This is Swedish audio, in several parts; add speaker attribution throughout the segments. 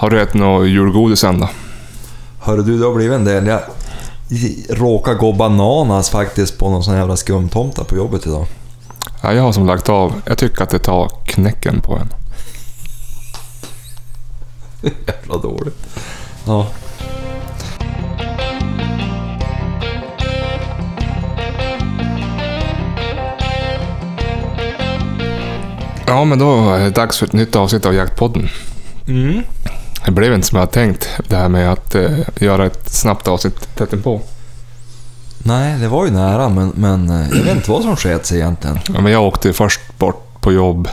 Speaker 1: Har du ätit något julgodis än då?
Speaker 2: Hörru du, det har blivit en del. Jag råkade gå bananas faktiskt på någon sån jävla skumtomta på jobbet idag.
Speaker 1: Ja, jag har som lagt av. Jag tycker att det tar knäcken på en.
Speaker 2: Jävla dåligt. Ja.
Speaker 1: Ja, men då är det dags för ett nytt avsnitt av Jaktpodden.
Speaker 2: Mm.
Speaker 1: Det blev inte som jag hade tänkt, det här med att eh, göra ett snabbt avsnitt tätt inpå.
Speaker 2: Nej, det var ju nära, men, men eh, jag vet inte vad som sket sig egentligen.
Speaker 1: Ja, men jag åkte först bort på jobb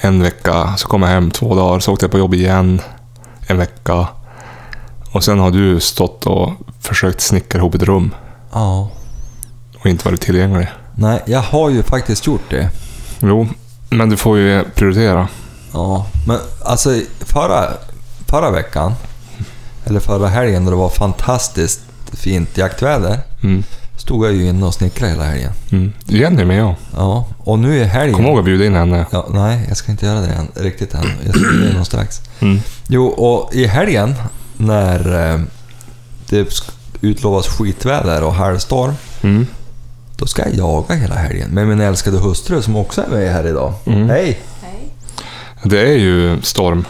Speaker 1: en vecka, så kom jag hem två dagar, så åkte jag på jobb igen en vecka. Och sen har du stått och försökt snickra ihop ett rum
Speaker 2: Ja.
Speaker 1: och inte varit tillgänglig.
Speaker 2: Nej, jag har ju faktiskt gjort det.
Speaker 1: Jo, men du får ju prioritera.
Speaker 2: Ja, men alltså förra, förra veckan, eller förra helgen då det var fantastiskt fint jaktväder,
Speaker 1: Mm.
Speaker 2: stod jag ju inne och snickrade hela helgen.
Speaker 1: Mm. Jenny med jag.
Speaker 2: Ja, och nu är helgen...
Speaker 1: Kom ihåg att bjuda in henne.
Speaker 2: Ja, nej, jag ska inte göra det än, riktigt än. Jag ska göra det någon strax.
Speaker 1: Mm.
Speaker 2: Jo, och i helgen när eh, det utlovas skitväder och halvstorm,
Speaker 1: Mm.
Speaker 2: då ska jag jaga hela helgen med min älskade hustru som också är med här idag.
Speaker 1: Mm.
Speaker 2: Hej!
Speaker 1: Det är ju storm.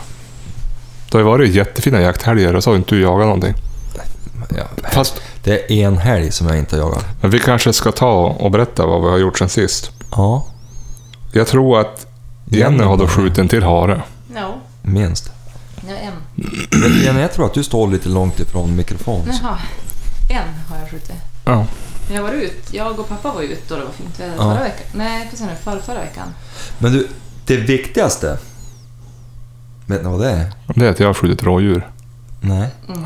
Speaker 1: Det har ju varit jättefina jakthelger och så har inte du jagat någonting.
Speaker 2: Ja,
Speaker 1: Fast,
Speaker 2: det är en helg som jag inte har jagat.
Speaker 1: men vi kanske ska ta och berätta vad vi har gjort sen sist.
Speaker 2: Ja,
Speaker 1: Jag tror att Jenny har då skjutit en till hare.
Speaker 3: No.
Speaker 2: minst.
Speaker 3: Ja, en.
Speaker 2: Men Jenny, jag tror att du står lite långt ifrån mikrofonen.
Speaker 3: Jaha. En har jag skjutit.
Speaker 1: Ja.
Speaker 3: Men jag var ut. Jag och pappa var ute då det var fint väder
Speaker 2: Ja.
Speaker 3: förra veckan. Nej, precis nu. Förra, förra veckan.
Speaker 2: Men du, det viktigaste... Vet ni vad det är?
Speaker 1: Det är att jag har skjutit rådjur.
Speaker 2: Nej.
Speaker 3: Mm.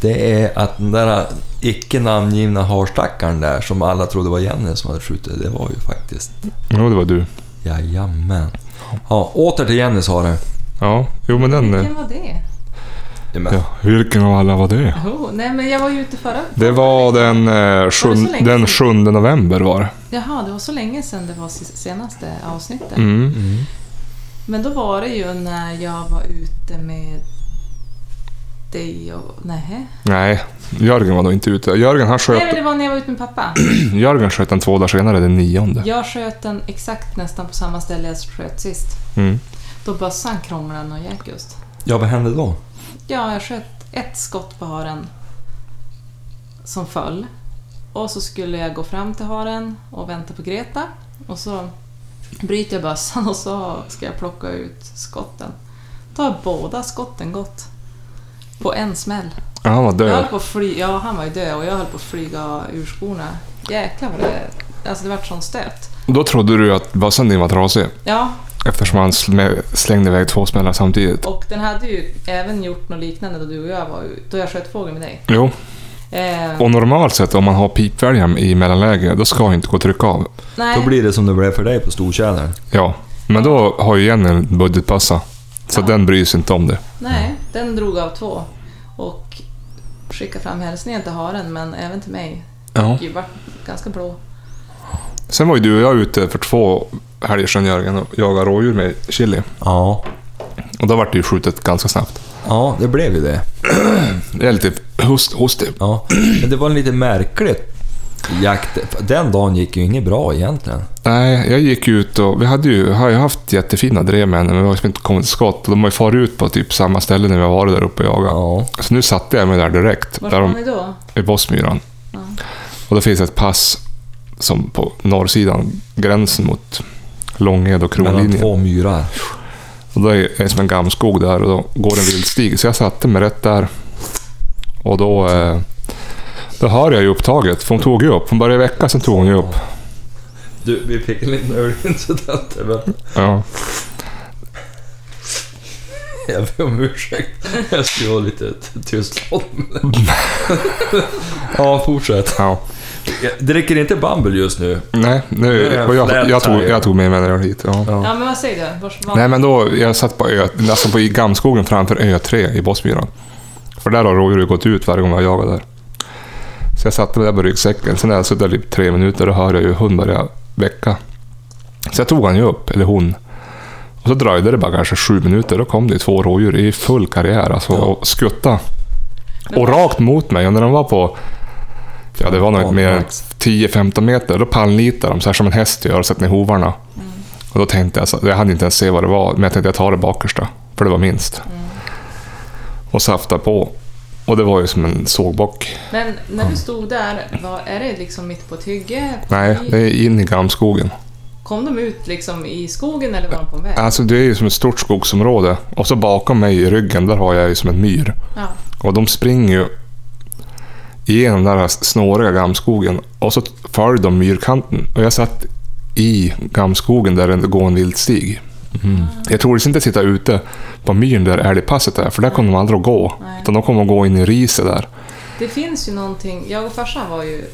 Speaker 2: Det är att den där icke namngivna harstackaren där som alla trodde var Jenny som hade skjutit, det var ju faktiskt...
Speaker 1: Jo, det var du.
Speaker 2: Jajamän. Ja, åter till Jennys hare.
Speaker 1: Ja, jo men den...
Speaker 3: Vilken var det?
Speaker 2: Ja,
Speaker 1: vilken av alla var det?
Speaker 3: Oh, nej, men jag var ju ute förra...
Speaker 1: Det var den, eh, sjun,
Speaker 3: länge
Speaker 1: den
Speaker 3: sedan?
Speaker 1: 7 november var det.
Speaker 3: Jaha, det var så länge sedan det var se- senaste avsnittet.
Speaker 1: Mm.
Speaker 2: mm.
Speaker 3: Men då var det ju när jag var ute med dig och... Nej.
Speaker 1: Nej, Jörgen var nog inte ute. Jörgen, han sköt,
Speaker 3: Nej, men det var när jag var ute med pappa.
Speaker 1: Jörgen sköt den två dagar senare, den nionde.
Speaker 3: Jag sköt den exakt nästan på samma ställe jag sköt sist.
Speaker 1: Mm.
Speaker 3: Då bössan krånglade och gick just.
Speaker 2: ja, vad hände då?
Speaker 3: Ja, jag sköt ett skott på haren som föll. Och så skulle jag gå fram till haren och vänta på Greta. Och så bryter jag bössan och så ska jag plocka ut skotten. Då har båda skotten gått. På en smäll.
Speaker 1: Ja, han var
Speaker 3: Jag höll
Speaker 1: död.
Speaker 3: på att fly, ja, han var ju död och jag höll på att flyga ur skorna. Jäklar vad det... Alltså det vart sån stöt.
Speaker 1: Då trodde du att bössan din var trasig.
Speaker 3: Ja,
Speaker 1: Eftersom han slä- slängde iväg två smällar samtidigt.
Speaker 3: och den hade ju även gjort något liknande då du och jag var ut- då jag sköt fågel med dig.
Speaker 1: Jo, och normalt sett om man har pipväljaren i mellanläge, då ska inte gå att trycka av.
Speaker 3: nej.
Speaker 2: Då blir det som det blev för dig på Stortjädern.
Speaker 1: Ja, men då har ju Jenny en budgetbössa. Så
Speaker 3: Ja.
Speaker 1: den bryr sig inte om det.
Speaker 3: Nej, den drog av två. Och skickade fram hälsningen till haren, men även till mig.
Speaker 1: Ja.
Speaker 3: Det vart ganska blå.
Speaker 1: Sen var ju du och jag ute för två helger sedan Jörgen och jagade rådjur med chili.
Speaker 2: Ja.
Speaker 1: Och då vart det ju skjutet ganska snabbt.
Speaker 2: Ja, det blev ju det.
Speaker 1: Det är lite host, hostig.
Speaker 2: Ja. Men det var en lite märklig jakt. Den dagen gick ju inget bra egentligen.
Speaker 1: Nej, jag gick ut och vi hade ju, har ju haft jättefina drev med henne, men vi har liksom inte kommit till skott. Och de har ju farit ut på typ samma ställe när vi har varit där uppe och jagat.
Speaker 2: Ja.
Speaker 1: Så nu satte jag mig där direkt,
Speaker 3: Var
Speaker 1: där
Speaker 3: var
Speaker 1: de,
Speaker 3: ni då?
Speaker 1: i Bossmyran.
Speaker 3: Ja.
Speaker 1: Och då finns ett pass som på norrsidan, gränsen mot Långed och
Speaker 2: Mellan
Speaker 1: Kronlinjen.
Speaker 2: två myrar.
Speaker 1: Och då är det som en gamskog där och då går en vildstig. Så jag satte mig rätt där. Och då, eh, då hör jag ju upptaget, för hon tog ju upp. Hon började väcka, sen tog hon ju upp.
Speaker 2: Du, vi fick en liten ölincident. men
Speaker 1: Ja.
Speaker 2: Jag ber om ursäkt. Jag skulle vara lite tystlåten. ja, fortsätt.
Speaker 1: ja.
Speaker 2: Dricker inte Bumble just nu?
Speaker 1: Nej,
Speaker 2: Nu jag
Speaker 1: jag, jag, tog,
Speaker 2: här.
Speaker 1: jag tog med mig den hit. Ja.
Speaker 2: Ja.
Speaker 3: Ja, men vad säger du? Vars, var,
Speaker 1: Nej, men då, jag satt på, ö, alltså på i gamskogen framför Ö3 i Bossmyran. För där har rådjuret gått ut varje gång jag jagat där. Så jag satte mig där på ryggsäcken. Sen när jag suttit där i tre minuter, då hör jag ju hund börja väcka. Så jag tog han ju upp, eller hon. Och så dröjde det bara kanske sju minuter, då kom det två rådjur i full karriär alltså,
Speaker 2: Ja.
Speaker 1: och skutta. Och rakt mot mig, och när de var på... Ja, det var nog inte mer än
Speaker 2: max.
Speaker 1: 10-15 meter. Då pallnitade de så här som en häst gör och sätter ner hovarna. Och då tänkte jag, så, jag hade inte ens se vad det var, men jag tänkte jag tar det bakersta. För det var minst. Och saftade på. Och det var ju som en sågbock.
Speaker 3: Men när du stod där, var, är det liksom mitt på ett hygge?
Speaker 1: Nej, det är in i gamskogen.
Speaker 3: Kom de ut liksom i skogen eller var de på en väg?
Speaker 1: Alltså det är ju som ett stort skogsområde. Och så bakom mig i ryggen, där har jag ju som en myr.
Speaker 3: Ja.
Speaker 1: Och de springer ju igenom den här snåriga gamskogen och så följer de myrkanten. Och jag satt i gamskogen där det går en viltstig. Jag tror inte sitta ute på myren där älgpasset är, för där kommer de aldrig att gå.
Speaker 3: Nej.
Speaker 1: Utan de kommer att gå in i riset där.
Speaker 3: Det finns ju någonting, jag och farsan var ju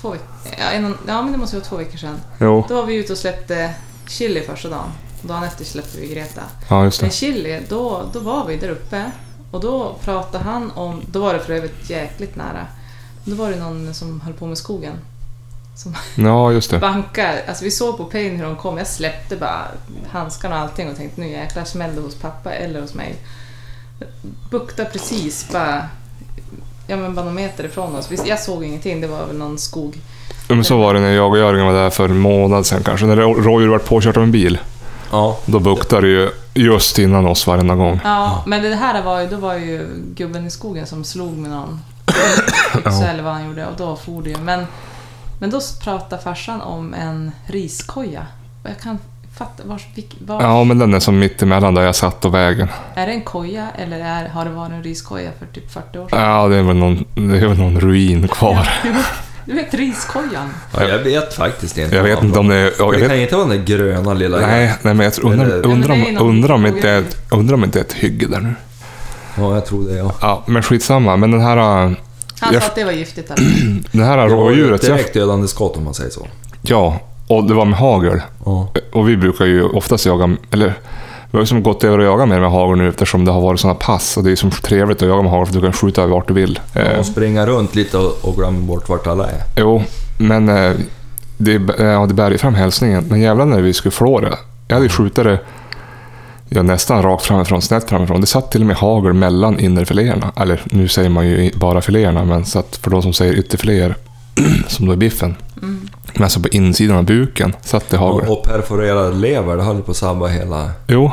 Speaker 3: två veckor, ja, en, ja men det måste vara två veckor sedan.
Speaker 1: Jo,
Speaker 3: Då var vi ute och släppte chili första dagen. Dagen efter släppte vi Greta.
Speaker 1: ja just
Speaker 3: Men
Speaker 1: det.
Speaker 3: chili, då, då var vi där uppe och då pratade han om, då var det för övrigt jäkligt nära. Då var det någon som höll på med skogen. Som
Speaker 1: Ja, just det.
Speaker 3: bankar, alltså vi såg på Pain hur de kom, jag släppte bara handskarna och allting och tänkte nu jäklar smällde hos pappa eller hos mig. Bukta precis bara, ja men bara någon meter ifrån oss. Jag såg ingenting, det var väl någon skog.
Speaker 1: Ja, Men så var det när jag och Jörgen var där för en månad sedan kanske. När rå- rådjur var påkört av en bil.
Speaker 2: Ja.
Speaker 1: Då buktade det ju just innan oss varenda gång.
Speaker 3: Ja, men det här var ju, då var ju gubben i skogen som slog med någon. Så eller vad han gjorde och då for det ju. Men, men då pratade farsan om en riskoja. Och jag kan fatta, vars, vilk, var,
Speaker 1: Ja, men den är som mitt emellan där jag satt och vägen.
Speaker 3: är det en koja eller är, har det varit en riskoja för typ 40 år sedan?
Speaker 1: Ja, det är väl någon, det är väl någon ruin kvar.
Speaker 3: Du vet riskojan?
Speaker 2: ja, jag vet faktiskt inte.
Speaker 1: Jag vet inte om det är... ja,
Speaker 2: Det
Speaker 1: Jag
Speaker 2: kan
Speaker 1: vet,
Speaker 2: inte vara den gröna lilla...
Speaker 1: nej, nej, men jag tror- undrar,
Speaker 3: det
Speaker 1: om, undrar, om inte är, undrar om inte är ett hygge där nu.
Speaker 2: Ja, jag tror det ja.
Speaker 1: Ja, men skitsamma. Men den här,
Speaker 3: Han
Speaker 1: Jag-
Speaker 3: sa att det var giftigt. Alltså.
Speaker 1: den här
Speaker 2: Det var
Speaker 1: rådjuret... Jag,
Speaker 2: direkt dödande skott om man säger så.
Speaker 1: ja, och det var med hagel.
Speaker 2: Ja.
Speaker 1: Och vi brukar ju oftast jaga, eller vi har ju som gått över att jaga mer med hagel nu eftersom det har varit sådana pass och det är som trevligt att jaga med hagel för du kan skjuta vart du vill. Eh,
Speaker 2: Och springa runt lite och, och glömma bort vart alla är.
Speaker 1: Jo, men eh, det, ja, det bär ju fram hälsningen. Men jävlar när vi skulle flå det. Jag hade ju skjutit det ja, nästan rakt framifrån, snett framifrån. Det satt till och med hagel mellan innerfiléerna. Eller nu säger man ju bara filéerna, men så att för de som säger ytterfiléer, som då är biffen.
Speaker 3: Mm.
Speaker 1: Men alltså på insidan av buken satt det hagel.
Speaker 2: Och, och perforerad lever, det höll på att sabba hela...
Speaker 1: Jo,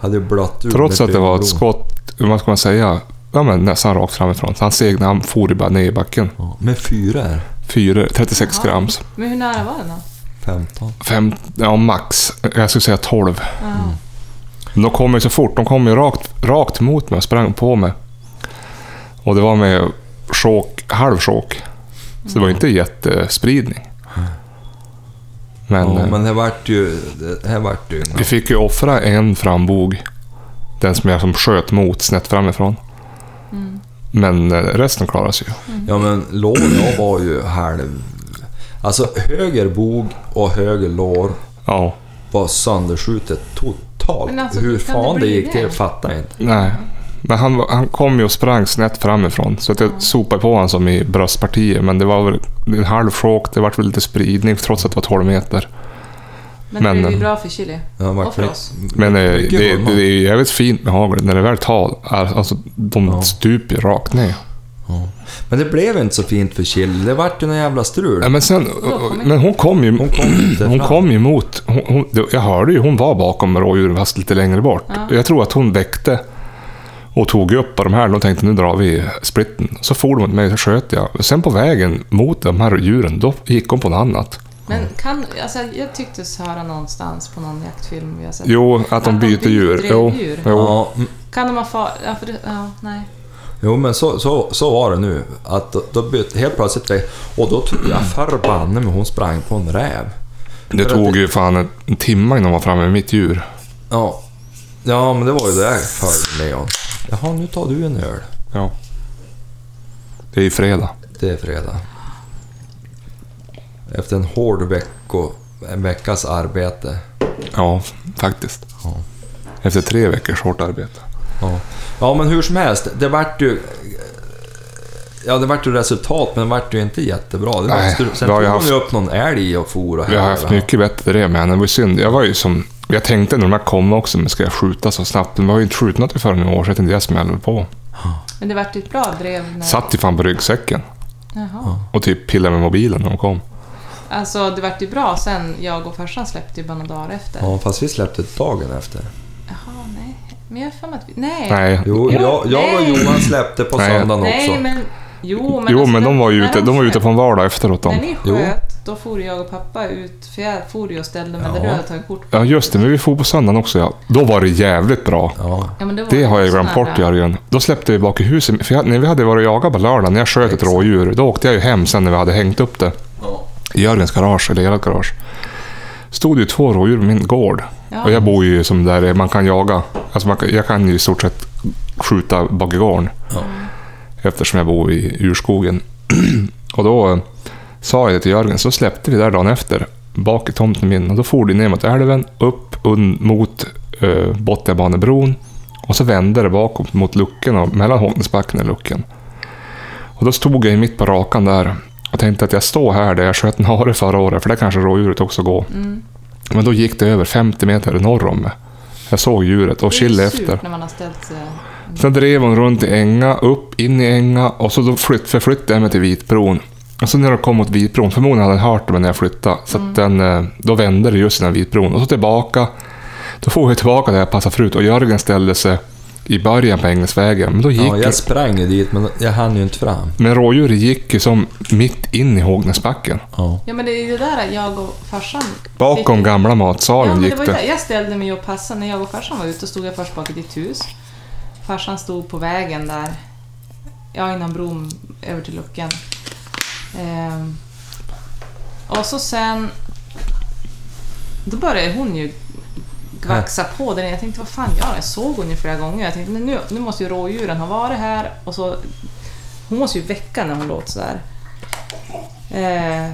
Speaker 2: Hade ju blött ur
Speaker 1: trots att det var ett skott, vad ska man säga, ja, men nästan rakt framifrån. Så han segnade, han for bara ner i backen.
Speaker 2: Ja, med fyra är
Speaker 1: Fyra, 36
Speaker 3: Jaha.
Speaker 1: grams.
Speaker 3: Men hur nära var den då?
Speaker 2: 15.
Speaker 1: Fem, ja max. Jag skulle säga 12.
Speaker 3: Ja.
Speaker 1: Men De kom ju så fort. De kom ju rakt, rakt mot mig och sprang på mig. Och det var med chock, halv chock. Så det var inte jättespridning. Men, eh,
Speaker 2: men det vart ju... Det här vart ju...
Speaker 1: vi fick ju offra en frambog. Den som jag som sköt mot snett framifrån.
Speaker 3: Mm.
Speaker 1: Men eh, resten klarade sig ju.
Speaker 2: Ja men lår jag var ju halv... Alltså höger bog och höger lår
Speaker 1: Ja,
Speaker 2: var sönderskjutet totalt.
Speaker 3: Men alltså,
Speaker 2: Hur
Speaker 3: det
Speaker 2: fan det gick till
Speaker 3: det?
Speaker 2: fattar jag inte.
Speaker 1: nej. Men han, han kom ju och sprang snett framifrån. Så att jag sopade på honom som i bröstpartiet. Men det var väl en halv chock. Det var väl lite spridning trots att det var 12 meter.
Speaker 3: Men,
Speaker 1: Men,
Speaker 3: det är ju
Speaker 1: eh,
Speaker 3: bra för chili.
Speaker 2: Ja,
Speaker 3: Och för oss.
Speaker 1: Men eh, det, det,
Speaker 2: hormon.
Speaker 1: är ju jävligt fint med hagel. När det väl tar, alltså de
Speaker 2: Ja.
Speaker 1: stuper rakt ner.
Speaker 2: Ja. Men det blev inte så fint för Chill. Det vart ju någon jävla strul.
Speaker 1: Ja, men, sen, men hon kom ju,
Speaker 2: Hon kom inte
Speaker 1: hon
Speaker 2: fram.
Speaker 1: kom ju emot. Hon, hon, det- jag hörde ju, hon var bakom rådjuren fast lite längre bort.
Speaker 3: Ja.
Speaker 1: Jag tror att hon väckte och tog upp på de här. De tänkte nu drar vi splitten. Så for de mot mig så sköt jag. Sen på vägen mot de här djuren, då gick hon på något annat.
Speaker 3: Men kan, alltså, jag tyckte höra någonstans på någon jaktfilm vi har sett.
Speaker 1: Jo, att de
Speaker 3: Att de
Speaker 1: byter
Speaker 3: byter
Speaker 1: djur. Jo,
Speaker 3: drevdjur.
Speaker 1: jo.
Speaker 2: Ja.
Speaker 3: Kan de ha far... Ja, för ja, nej.
Speaker 2: Jo men så, så, så var det nu. Att då, då bytte helt plötsligt väg. Och då tror jag förbanne mig hon sprang på en räv.
Speaker 1: Det
Speaker 2: För
Speaker 1: tog
Speaker 2: det-
Speaker 1: ju fan en, timme innan de var framme med mitt djur.
Speaker 2: Ja. Ja men det var ju det jag följde med om. Jaha nu tar du en öl.
Speaker 1: Ja. Det är ju fredag.
Speaker 2: Det är fredag. Efter en hård vecko, en veckas arbete.
Speaker 1: Ja, faktiskt.
Speaker 2: Ja.
Speaker 1: Efter tre veckors hårt arbete.
Speaker 2: Ja. ja men hur som helst, det vart ju... Ja det vart ju resultat men det vart ju inte jättebra. Det var
Speaker 1: Nej,
Speaker 2: Sen tog hon
Speaker 1: haft-
Speaker 2: ju upp någon älg och for och
Speaker 1: Vi har haft mycket bättre det med henne. Det var synd. Jag var ju som... Jag tänkte när de här kom också, men ska jag skjuta så snabbt? Men vi har ju inte skjutit något förrän i år, så jag tänkte jag smäller på.
Speaker 3: Men det vart ju ett bra drev när...
Speaker 1: Satt ju fan på ryggsäcken
Speaker 3: Jaha.
Speaker 1: och typ pillade med mobilen när de kom.
Speaker 3: Alltså det vart ju bra sen jag och farsan släppte ju bara några dagar efter.
Speaker 2: Ja, fast vi släppte dagen efter.
Speaker 3: Nej. Men jag har för mig att vi... Nej.
Speaker 1: Nej,
Speaker 2: Jo, jag, jag och
Speaker 3: nej.
Speaker 2: Johan släppte på
Speaker 1: Nej.
Speaker 2: söndagen
Speaker 3: Nej,
Speaker 2: också.
Speaker 3: men... Jo, men,
Speaker 1: jo,
Speaker 3: alltså,
Speaker 1: men de var ju
Speaker 3: när
Speaker 1: ute, de var ute på en vardag efteråt.
Speaker 3: När
Speaker 1: De.
Speaker 3: ni
Speaker 2: Jo.
Speaker 3: sköt, då for jag och pappa ut, för jag for ju och ställde mig
Speaker 2: Ja.
Speaker 3: där du hade tagit kort.
Speaker 1: Ja, just det, men vi får på söndagen också. Ja. Då var det jävligt bra.
Speaker 2: Ja.
Speaker 3: Ja, men det, var
Speaker 1: Det har jag glömt bort. Jörgen. Då släppte vi bak i huset. För jag, när vi hade varit och jagat på lördagen, när jag sköt ett rådjur, då åkte jag ju hem sen när vi hade hängt upp det.
Speaker 2: ja.
Speaker 1: I Jörgens garage, eller ert garage. Stod ju två rådjur på min gård.
Speaker 3: Ja.
Speaker 1: Och jag bor ju som där man kan jaga. Alltså man jag kan ju i stort sett skjuta bak i gården.
Speaker 2: Ja.
Speaker 1: Eftersom jag bor i urskogen. och då eh, sa jag det till Jörgen, så släppte vi där dagen efter. Bak i tomten min. Och då for det ner mot älven, upp un, mot uh, Botniabanebron. Och så vände det bakåt mot luckorna, mellan Håknäsbacken och luckan. Och då stod jag mitt på rakan där och tänkte att jag står här där jag sköt en hare förra året, för där kanske rådjuret också går.
Speaker 3: Mm.
Speaker 1: Men då gick det över 50 meter norr om mig. Jag såg djuret och
Speaker 3: ju
Speaker 1: efter.
Speaker 3: när man har ställt sig...
Speaker 1: Sen drev hon runt i änga, upp, in i änga och så då flytt, förflyttade jag mig till Vitbron. Och så när de kom mot Vitbron, förmodligen hade den hört mig när jag flyttade, så att den, eh, då vände det just innan Vitbron. Och så tillbaka. Då får vi tillbaka där jag passade förut och Jörgen ställde sig i början på Ängelsvägen. Men då gick
Speaker 2: ja, jag sprang ju dit, men jag hann ju inte fram.
Speaker 1: Men rådjuret gick ju som mitt in i Hågnäsbacken.
Speaker 2: Ja.
Speaker 3: Ja, men det är ju det där jag och farsan...
Speaker 1: Bakom
Speaker 3: fick-
Speaker 1: gamla
Speaker 3: Ja,
Speaker 1: matsalen
Speaker 3: det
Speaker 1: gick det.
Speaker 3: där. Jag ställde mig och passade. När jag och farsan var ute stod jag först bak i ditt hus. Farsan stod på vägen där. Ja, innan bron över till luckan. Ehm, och så sen... Då började hon ju vaxa på den. Jag tänkte, vad fan gör jag? Jag såg hon ju flera gånger. Jag tänkte, nu, nu måste ju rådjuren ha varit här. Och så, hon måste ju väcka när hon låter sådär. Eh,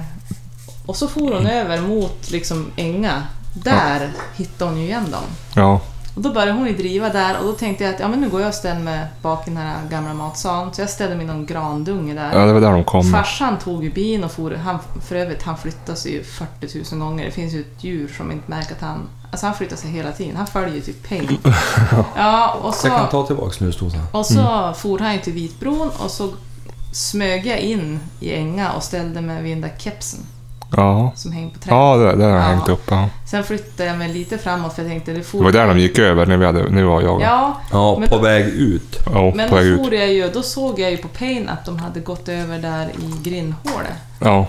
Speaker 3: och så for hon över mot liksom änga. Där hittade hon ju igen dem.
Speaker 1: Ja,
Speaker 3: Och då började hon ju driva där och då tänkte jag att ja, men nu går jag och ställer mig bak i den här gamla matsalen. Så jag ställde mig i någon grandunge där.
Speaker 1: ja, det var där de kom.
Speaker 3: Farsan tog ju bin och for, han, för övrigt han sig ju 40 000 gånger. Det finns ju ett djur som inte märker att han... Alltså han flyttar sig hela tiden. Han följer ju typ Pain. Ja, och så,
Speaker 2: Jag kan ta tillbaka snusdosan.
Speaker 3: och så for han ju till Vitbron och så smög jag in i änga och ställde mig vid den där kepsen
Speaker 1: Ja,
Speaker 3: som hängde på trädet.
Speaker 1: ja det, det har jag
Speaker 3: Ja.
Speaker 1: hängt upp. Ja.
Speaker 3: Sen flyttade jag mig lite framåt för jag tänkte det
Speaker 1: Det
Speaker 3: for...
Speaker 1: var där de gick över när vi, hade, vi var jagade.
Speaker 3: Ja,
Speaker 2: Ja,
Speaker 3: Men
Speaker 2: på
Speaker 3: då-
Speaker 2: väg ut.
Speaker 1: Ja,
Speaker 3: men
Speaker 1: på väg
Speaker 3: då
Speaker 1: ut.
Speaker 3: for jag ju, då såg jag ju på Pain att de hade gått över där i grindhålet.
Speaker 1: Ja.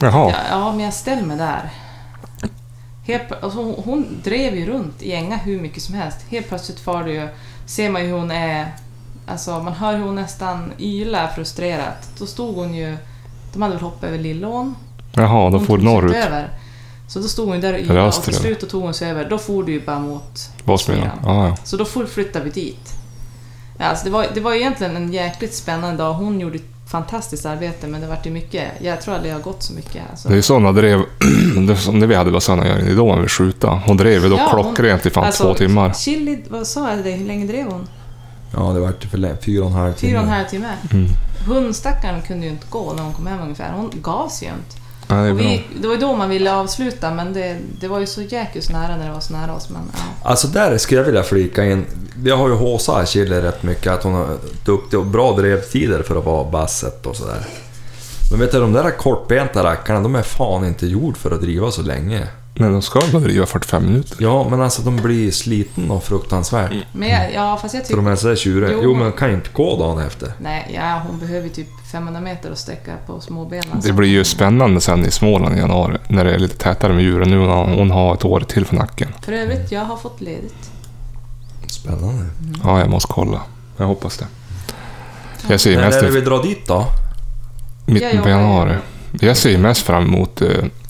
Speaker 1: Jaha.
Speaker 3: Ja, ja, men jag ställer mig där. Helt, alltså hon, hon drev ju runt i änga hur mycket som helst. Helt plötsligt far det ju, ser man ju hur hon är... Alltså man hör hur hon nästan ylar frustrerat. Då stod hon ju... De hade väl hoppat över Lillån.
Speaker 1: Jaha, du
Speaker 3: sig
Speaker 1: norrut.
Speaker 3: Över. Så då stod hon där och ylade och till slut tog hon sig över. Då for du ju bara mot
Speaker 1: Bosmyran. Ja, ja.
Speaker 3: Så då flyttade vi dit. Ja, alltså det, var, det var egentligen en jäkligt spännande dag. Hon gjorde fantastiskt arbete men det vart ju mycket. Jag tror aldrig jag har gått så mycket. Alltså.
Speaker 1: Det är sådana drev, det som när vi hade Basanna Jörgen, det är då man vill skjuta. Hon drev ju då
Speaker 3: Ja,
Speaker 1: klockrent i fan
Speaker 3: Alltså,
Speaker 1: två timmar.
Speaker 3: Chili, vad sa jag dig? Hur länge drev hon?
Speaker 2: Ja, det vart för länge. Fyra och en halv timme.
Speaker 3: Fyra och en halv timme.
Speaker 1: Mm.
Speaker 3: Hundstackaren kunde ju inte gå när hon kom hem ungefär. Hon gav sig ju inte.
Speaker 1: Ja, det
Speaker 3: vi, det var ju då man ville avsluta men det, det var ju så jäkligt nära när det var så nära oss. Men, ja.
Speaker 2: Alltså där skulle jag vilja flika in. Vi har ju håsat Chile rätt mycket, att hon har duktig och bra drevtider för att vara basset och sådär. Men vet du, de där kortbenta rackarna, de är fan inte gjord för att driva så länge.
Speaker 1: Men de ska väl driva 45 minuter?
Speaker 2: Ja, men alltså de blir sliten och fruktansvärt.
Speaker 3: men jag, ja, fast jag
Speaker 2: För de
Speaker 3: tycker...
Speaker 2: är sådär tjuriga.
Speaker 3: Jo,
Speaker 2: Jo,
Speaker 3: men-
Speaker 2: kan ju inte gå dagen efter.
Speaker 3: Nej, ja, hon behöver typ 500 meter att sträcka på småbenen.
Speaker 1: Det blir ju spännande sen i Småland i januari, när det är lite tätare med djuren. Nu har hon har ett år till för nacken.
Speaker 3: För övrigt, jag har fått ledigt.
Speaker 2: Spännande.
Speaker 1: Ja, jag måste kolla. Jag hoppas det. Jag ser
Speaker 2: När
Speaker 1: mest
Speaker 2: är det vi drar dit då?
Speaker 3: Jag
Speaker 1: mitten på
Speaker 3: ju.
Speaker 1: januari. Jag ser mest fram emot...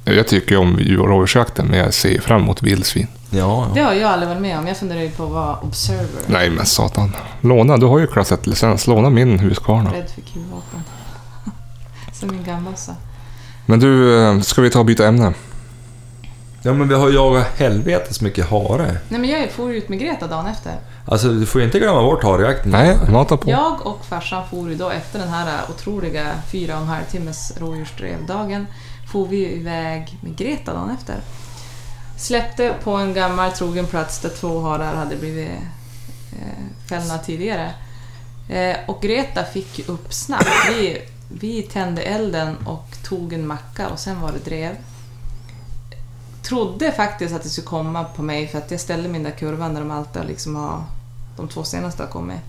Speaker 1: eh, Jag tycker om rådjursjakten, men jag ser fram emot vildsvin.
Speaker 2: Ja,
Speaker 3: Det
Speaker 2: ja.
Speaker 3: har jag aldrig varit med om. Jag funderar ju på att vara observer.
Speaker 1: Nej men satan. Låna, du har ju klass 1-licens. Låna min Husqvarna.
Speaker 3: Rädd för kulvapen. Som min gammelsa.
Speaker 1: Men du, eh, ska vi ta och byta ämne?
Speaker 2: Ja, men vi har jagat helvetes mycket hare.
Speaker 3: Nej men jag for ut med Greta dagen efter.
Speaker 2: Alltså, du får ju inte glömma bort harejakten.
Speaker 1: Nej, mata på.
Speaker 3: Jag och farsan for ju då efter den här otroliga fyra och en halv timmes rådjursdrevdagen. For vi iväg med Greta dagen efter. Släppte på en gammal trogen plats där två harar hade blivit eh, fällda tidigare. Eh, och Greta fick ju upp snabbt. Vi, vi tände elden och tog en macka och sen var det drev. Trodde faktiskt att det skulle komma på mig för att jag ställde min där kurvan där de alltid liksom har, de två senaste har kommit.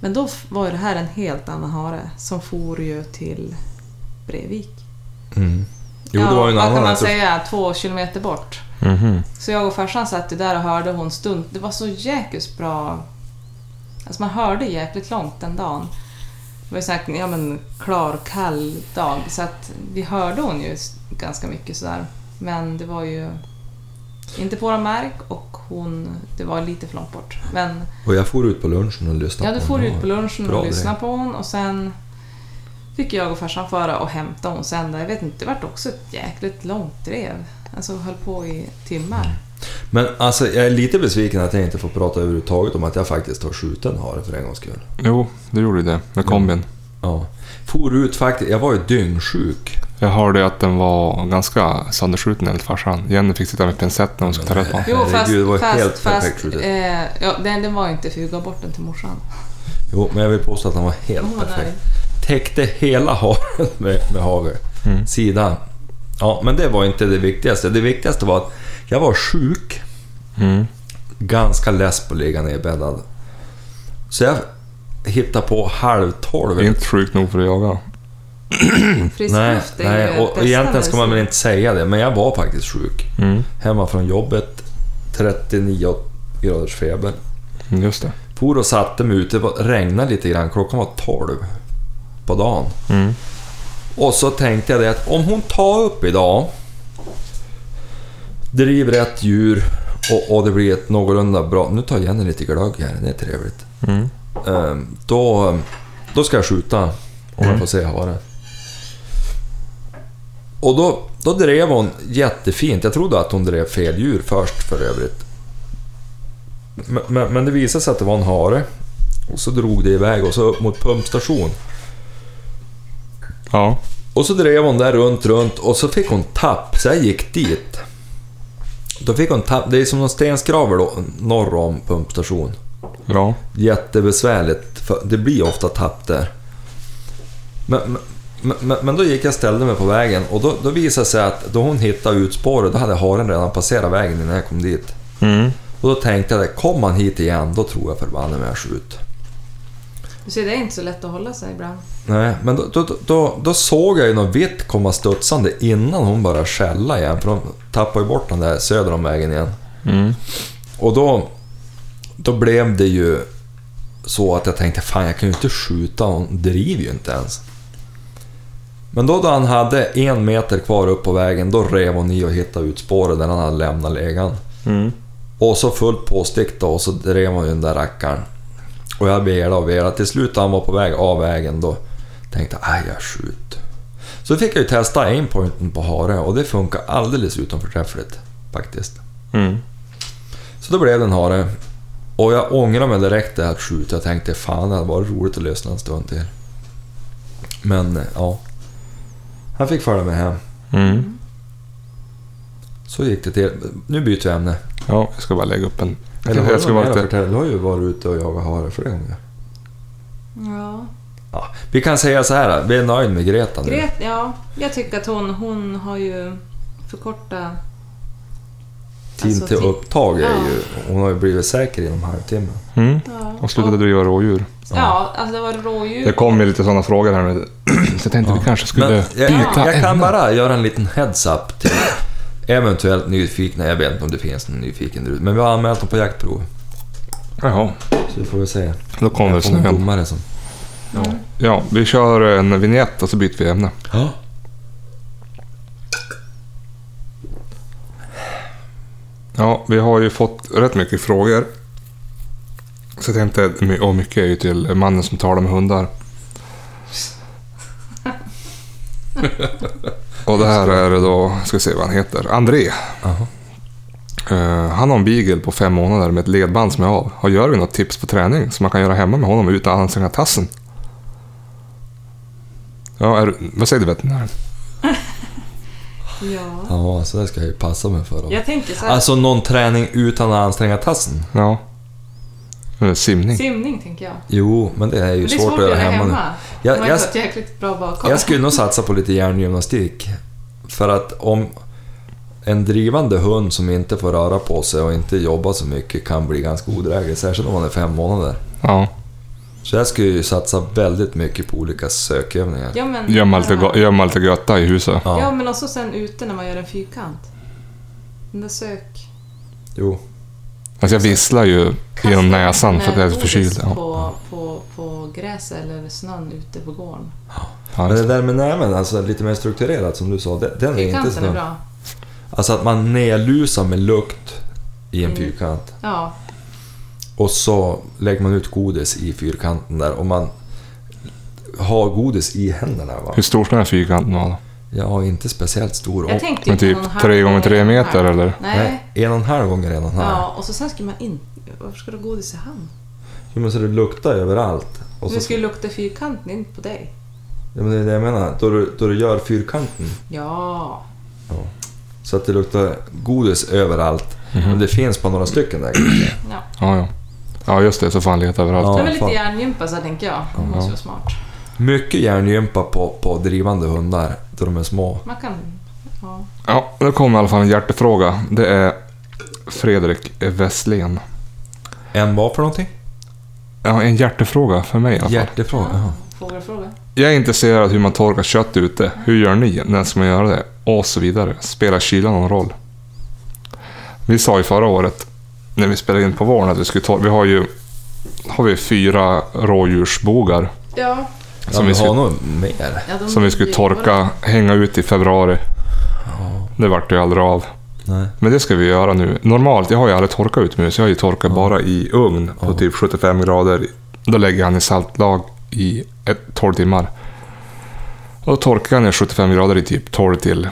Speaker 3: Men då var det här en helt annan hare som for ju till Brevik.
Speaker 2: Mm. Jo, det var ju en
Speaker 3: vad
Speaker 2: annan...
Speaker 3: kan man säga? Två kilometer bort.
Speaker 1: Mhm.
Speaker 3: Så jag och farsan satt ju där och hörde hon stund. Det var så jäkligt bra. Alltså man hörde jäkligt långt den dagen. Det var ju så här, ja men klar, kall dag. Så att vi hörde hon ju ganska mycket sådär. Men det var ju inte på våra mark och hon, det var lite för långt bort. Men
Speaker 2: Och jag for ut på lunchen och lyssnade
Speaker 3: ja, du
Speaker 2: på
Speaker 3: får ut på lunchen och
Speaker 2: det.
Speaker 3: lyssna på hon och sen fick jag och farsan föra och hämta hon sen. där. Jag vet inte, det vart också ett jäkligt långt drev. Alltså höll på i timmar.
Speaker 2: Men alltså, jag är lite besviken att jag inte får prata överhuvudtaget om att jag faktiskt har skjutit en hare för en gångs skull.
Speaker 1: Jo, det gjorde det med kombin.
Speaker 2: Ja. For ut faktiskt, jag var ju dyngsjuk.
Speaker 1: Jag hörde att den var ganska sönderskjuten enligt farsan. Jenny fick sitta med pincett när hon skulle ta rätt på den.
Speaker 3: Jo, fast,
Speaker 2: det var
Speaker 3: fast,
Speaker 2: helt perfekt
Speaker 3: fast
Speaker 2: skjutet.
Speaker 3: eh, ja, den, den var ju inte för jag gav bort den till morsan.
Speaker 2: Jo, men jag vill påstå att den var helt
Speaker 3: var
Speaker 2: perfekt.
Speaker 3: nöjd.
Speaker 2: Täckte hela haren med, med hagel.
Speaker 1: Mm.
Speaker 2: Sidan. Ja, men det var inte det viktigaste. Det viktigaste var att jag var sjuk.
Speaker 1: Mm.
Speaker 2: Ganska less på att ligga nedbäddad. Så jag hittade på halv tolv.
Speaker 1: Inte sjukt nog för att jaga.
Speaker 3: Frisk
Speaker 2: Nej, nej och egentligen ska man väl inte säga det, men jag var faktiskt sjuk.
Speaker 1: Mm.
Speaker 2: Hemma från jobbet, 39 graders feber.
Speaker 1: Just det.
Speaker 2: For och satte mig ute, det var- regnade lite grann, klockan var 12 på dagen.
Speaker 1: Mm.
Speaker 2: Och så tänkte jag det att om hon tar upp idag, driver rätt djur och, och det blir ett någorlunda bra... Nu tar Jenny lite glögg här, det är trevligt.
Speaker 1: Mm.
Speaker 2: Ehm, då, då ska jag skjuta om jag
Speaker 1: Mm.
Speaker 2: får se haren. Och då, då drev hon jättefint. Jag trodde att hon drev fel djur först för övrigt. Men, men, men det visade sig att det var en hare. Och så drog det iväg och så upp mot pumpstation.
Speaker 1: Ja.
Speaker 2: Och så drev hon där runt, runt och så fick hon tapp, så jag gick dit. Då fick hon tapp, det är som någon stenskraver då, norr om pumpstation.
Speaker 1: Ja.
Speaker 2: Jättebesvärligt, för det blir ofta tapp där. Men, men, men, men då gick jag och ställde mig på vägen och då, då visade det sig att då hon hittade ut spåret, då hade haren redan passerat vägen innan jag kom dit.
Speaker 1: Mm.
Speaker 2: Och då tänkte jag, kom han hit igen, då tror jag förbanne mig jag skjut.
Speaker 3: Du ser, det är inte så lätt att hålla sig ibland.
Speaker 2: Nej, men då, då, då, då såg jag ju något vitt komma studsande innan hon började skälla igen, för de tappade ju bort den där söder om vägen igen.
Speaker 1: Mm.
Speaker 2: Och då, då blev det ju så att jag tänkte, fan jag kan ju inte skjuta, hon driver ju inte ens. Men då då han hade en meter kvar upp på vägen, då rev hon i och hittade ut spåret där han hade lämnat legan.
Speaker 1: Mm.
Speaker 2: Och så fullt påstick då, och så drev hon ju den där rackaren. Och jag velade och velade. Till slut han var på väg av vägen, då tänkte jag, jag skjut. Så fick jag ju testa aimpointen på hare och det funkar alldeles utom förträffligt faktiskt.
Speaker 1: Mm.
Speaker 2: Så då blev det en hare. Och jag ångrar mig direkt att skjuta. Jag tänkte fan det hade varit roligt att lyssna en stund till. Men eh, ja. Han fick följa med hem.
Speaker 1: Mm.
Speaker 2: Så gick det till. Nu byter vi ämne.
Speaker 1: Ja, jag ska bara lägga upp en...
Speaker 2: Eller har
Speaker 1: jag ska
Speaker 2: att
Speaker 1: lite...
Speaker 2: Du har ju varit ute och jagat hare flera gånger.
Speaker 3: Ja.
Speaker 2: Ja, vi kan säga så här, vi är nöjda med Greta nu.
Speaker 3: Gret, ja, jag tycker att hon, hon har ju förkortat...
Speaker 2: Tid
Speaker 3: alltså,
Speaker 2: till upptag är
Speaker 3: Ja.
Speaker 2: ju... Hon har ju blivit säker inom halvtimme.
Speaker 1: Mm.
Speaker 3: Ja,
Speaker 1: Och slutade driva rådjur.
Speaker 3: Ja, alltså det var rådjur.
Speaker 1: Det kom ju lite sådana frågor här nu. Så jag tänkte vi kanske skulle
Speaker 2: Men jag,
Speaker 1: byta
Speaker 2: jag kan bara göra en liten heads-up till eventuellt nyfikna. Jag vet inte om det finns någon nyfiken där ute, men vi har anmält dem på jaktprov.
Speaker 1: Jaha,
Speaker 2: Så vi får väl se.
Speaker 1: då kommer
Speaker 2: en
Speaker 1: snön.
Speaker 2: domare som...
Speaker 3: Mm.
Speaker 1: Ja, vi kör en vignett och så byter vi ämne.
Speaker 2: Ja.
Speaker 1: Ja, vi har ju fått rätt mycket frågor. Så jag tänkte, och mycket är ju till mannen som talar med hundar. och det här är då, ska vi se vad han heter, André.
Speaker 2: Aha.
Speaker 1: Eh, han har en beagle på fem månader med ett ledband som är av. Har Jörgen något tips på träning som man kan göra hemma med honom utan att anstränga tassen? Ja, är, vad säger du veterinären?
Speaker 3: Ja.
Speaker 2: Ja, så det ska jag ju passa mig för. Då.
Speaker 3: Jag tänker så här,
Speaker 2: Alltså någon träning utan att anstränga tassen?
Speaker 1: Ja. Eller Simning.
Speaker 3: simning tänker jag.
Speaker 2: Jo, men det är ju
Speaker 3: det är
Speaker 2: svårt, att göra hemma, nu. Jag- jag-
Speaker 3: bakom.
Speaker 2: Jag skulle nog satsa på lite hjärngymnastik. För att om en drivande hund som inte får röra på sig och inte jobba så mycket kan bli ganska odräglig, särskilt om man är fem månader.
Speaker 1: Ja.
Speaker 2: Så jag skulle ju satsa väldigt mycket på olika sökövningar.
Speaker 3: Ja, men,
Speaker 1: Gömma lite, götta i huset.
Speaker 3: Ja.
Speaker 2: Ja,
Speaker 3: men också sen ute när man gör en fyrkant. Den där sök...
Speaker 2: jo.
Speaker 1: Alltså jag visslar ju genom näsan för att jag är förkyld.
Speaker 3: På, på, på gräset eller snön ute på gården.
Speaker 1: Ja,
Speaker 2: Men det där med näven, alltså lite mer strukturerat som du sa, det- den är inte
Speaker 3: Fyrkanten är
Speaker 2: så...
Speaker 3: bra.
Speaker 2: Alltså att man nedlusar med lukt i en
Speaker 3: Mm.
Speaker 2: fyrkant.
Speaker 3: Ja,
Speaker 2: Och så lägger man ut godis i fyrkanten där och man har godis i händerna. Va?
Speaker 1: Hur stor ska den här fyrkanten vara? Då?
Speaker 2: Ja, inte speciellt stor.
Speaker 3: jag
Speaker 2: Och,
Speaker 3: tänkte
Speaker 1: Men typ
Speaker 3: på en och en
Speaker 1: tre
Speaker 3: halv
Speaker 1: gånger tre
Speaker 3: en och en
Speaker 1: meter,
Speaker 3: halv.
Speaker 1: eller?
Speaker 3: Nej.
Speaker 2: nej, en och en halv gånger en och en halv.
Speaker 3: Ja, och så sen ska man in... Varför ska du ha godis i hand?
Speaker 2: Jo, men så det luktar överallt. Och
Speaker 3: Du
Speaker 2: så,
Speaker 3: ska ju lukta fyrkanten in på dig.
Speaker 2: ja, men det är det jag menar. Då du, då du gör fyrkanten
Speaker 3: Ja.
Speaker 2: så att det luktar godis överallt.
Speaker 1: Mhm.
Speaker 2: Men det finns på några stycken där kanske.
Speaker 3: ja.
Speaker 1: Ja, ja. Ja, just det. Så får han leta överallt.
Speaker 2: Ja,
Speaker 3: det är väl lite hjärngympa så tänker jag. Det måste vara smart.
Speaker 2: Mycket hjärngympa på, på drivande hundar då de är små.
Speaker 3: Man kan... Ja.
Speaker 1: Ja, nu kommer i alla fall en hjärtefråga. Det är Fredrik Westlén.
Speaker 2: En vad för någonting?
Speaker 1: Ja, en hjärtefråga för mig i alla fall.
Speaker 2: Hjärtefråga. jaha.
Speaker 3: Fågelfråga.
Speaker 1: Jag är intresserad av hur man torkar kött ute. Hur gör ni? När ska man göra det? Och så vidare. Spelar kylan någon roll? Vi sa ju förra året, när vi spelade in på våren, att vi skulle torka... Vi har ju har vi fyra rådjursbogar
Speaker 3: Ja.
Speaker 2: Ja,
Speaker 1: som,
Speaker 2: vi
Speaker 1: vi
Speaker 2: har
Speaker 1: skulle,
Speaker 2: nog mer.
Speaker 3: ja
Speaker 1: som vi skulle torka, hänga ut i februari. Det vart ju aldrig av.
Speaker 2: Nej.
Speaker 1: Men det ska vi göra nu. Normalt, jag har ju aldrig torkat utomhus. Jag har ju torkat bara i ugn på
Speaker 2: Ja.
Speaker 1: typ 75 grader. Då lägger jag han i saltlag i ett, 12 timmar. Och då torkar han i 75 grader i typ 12 till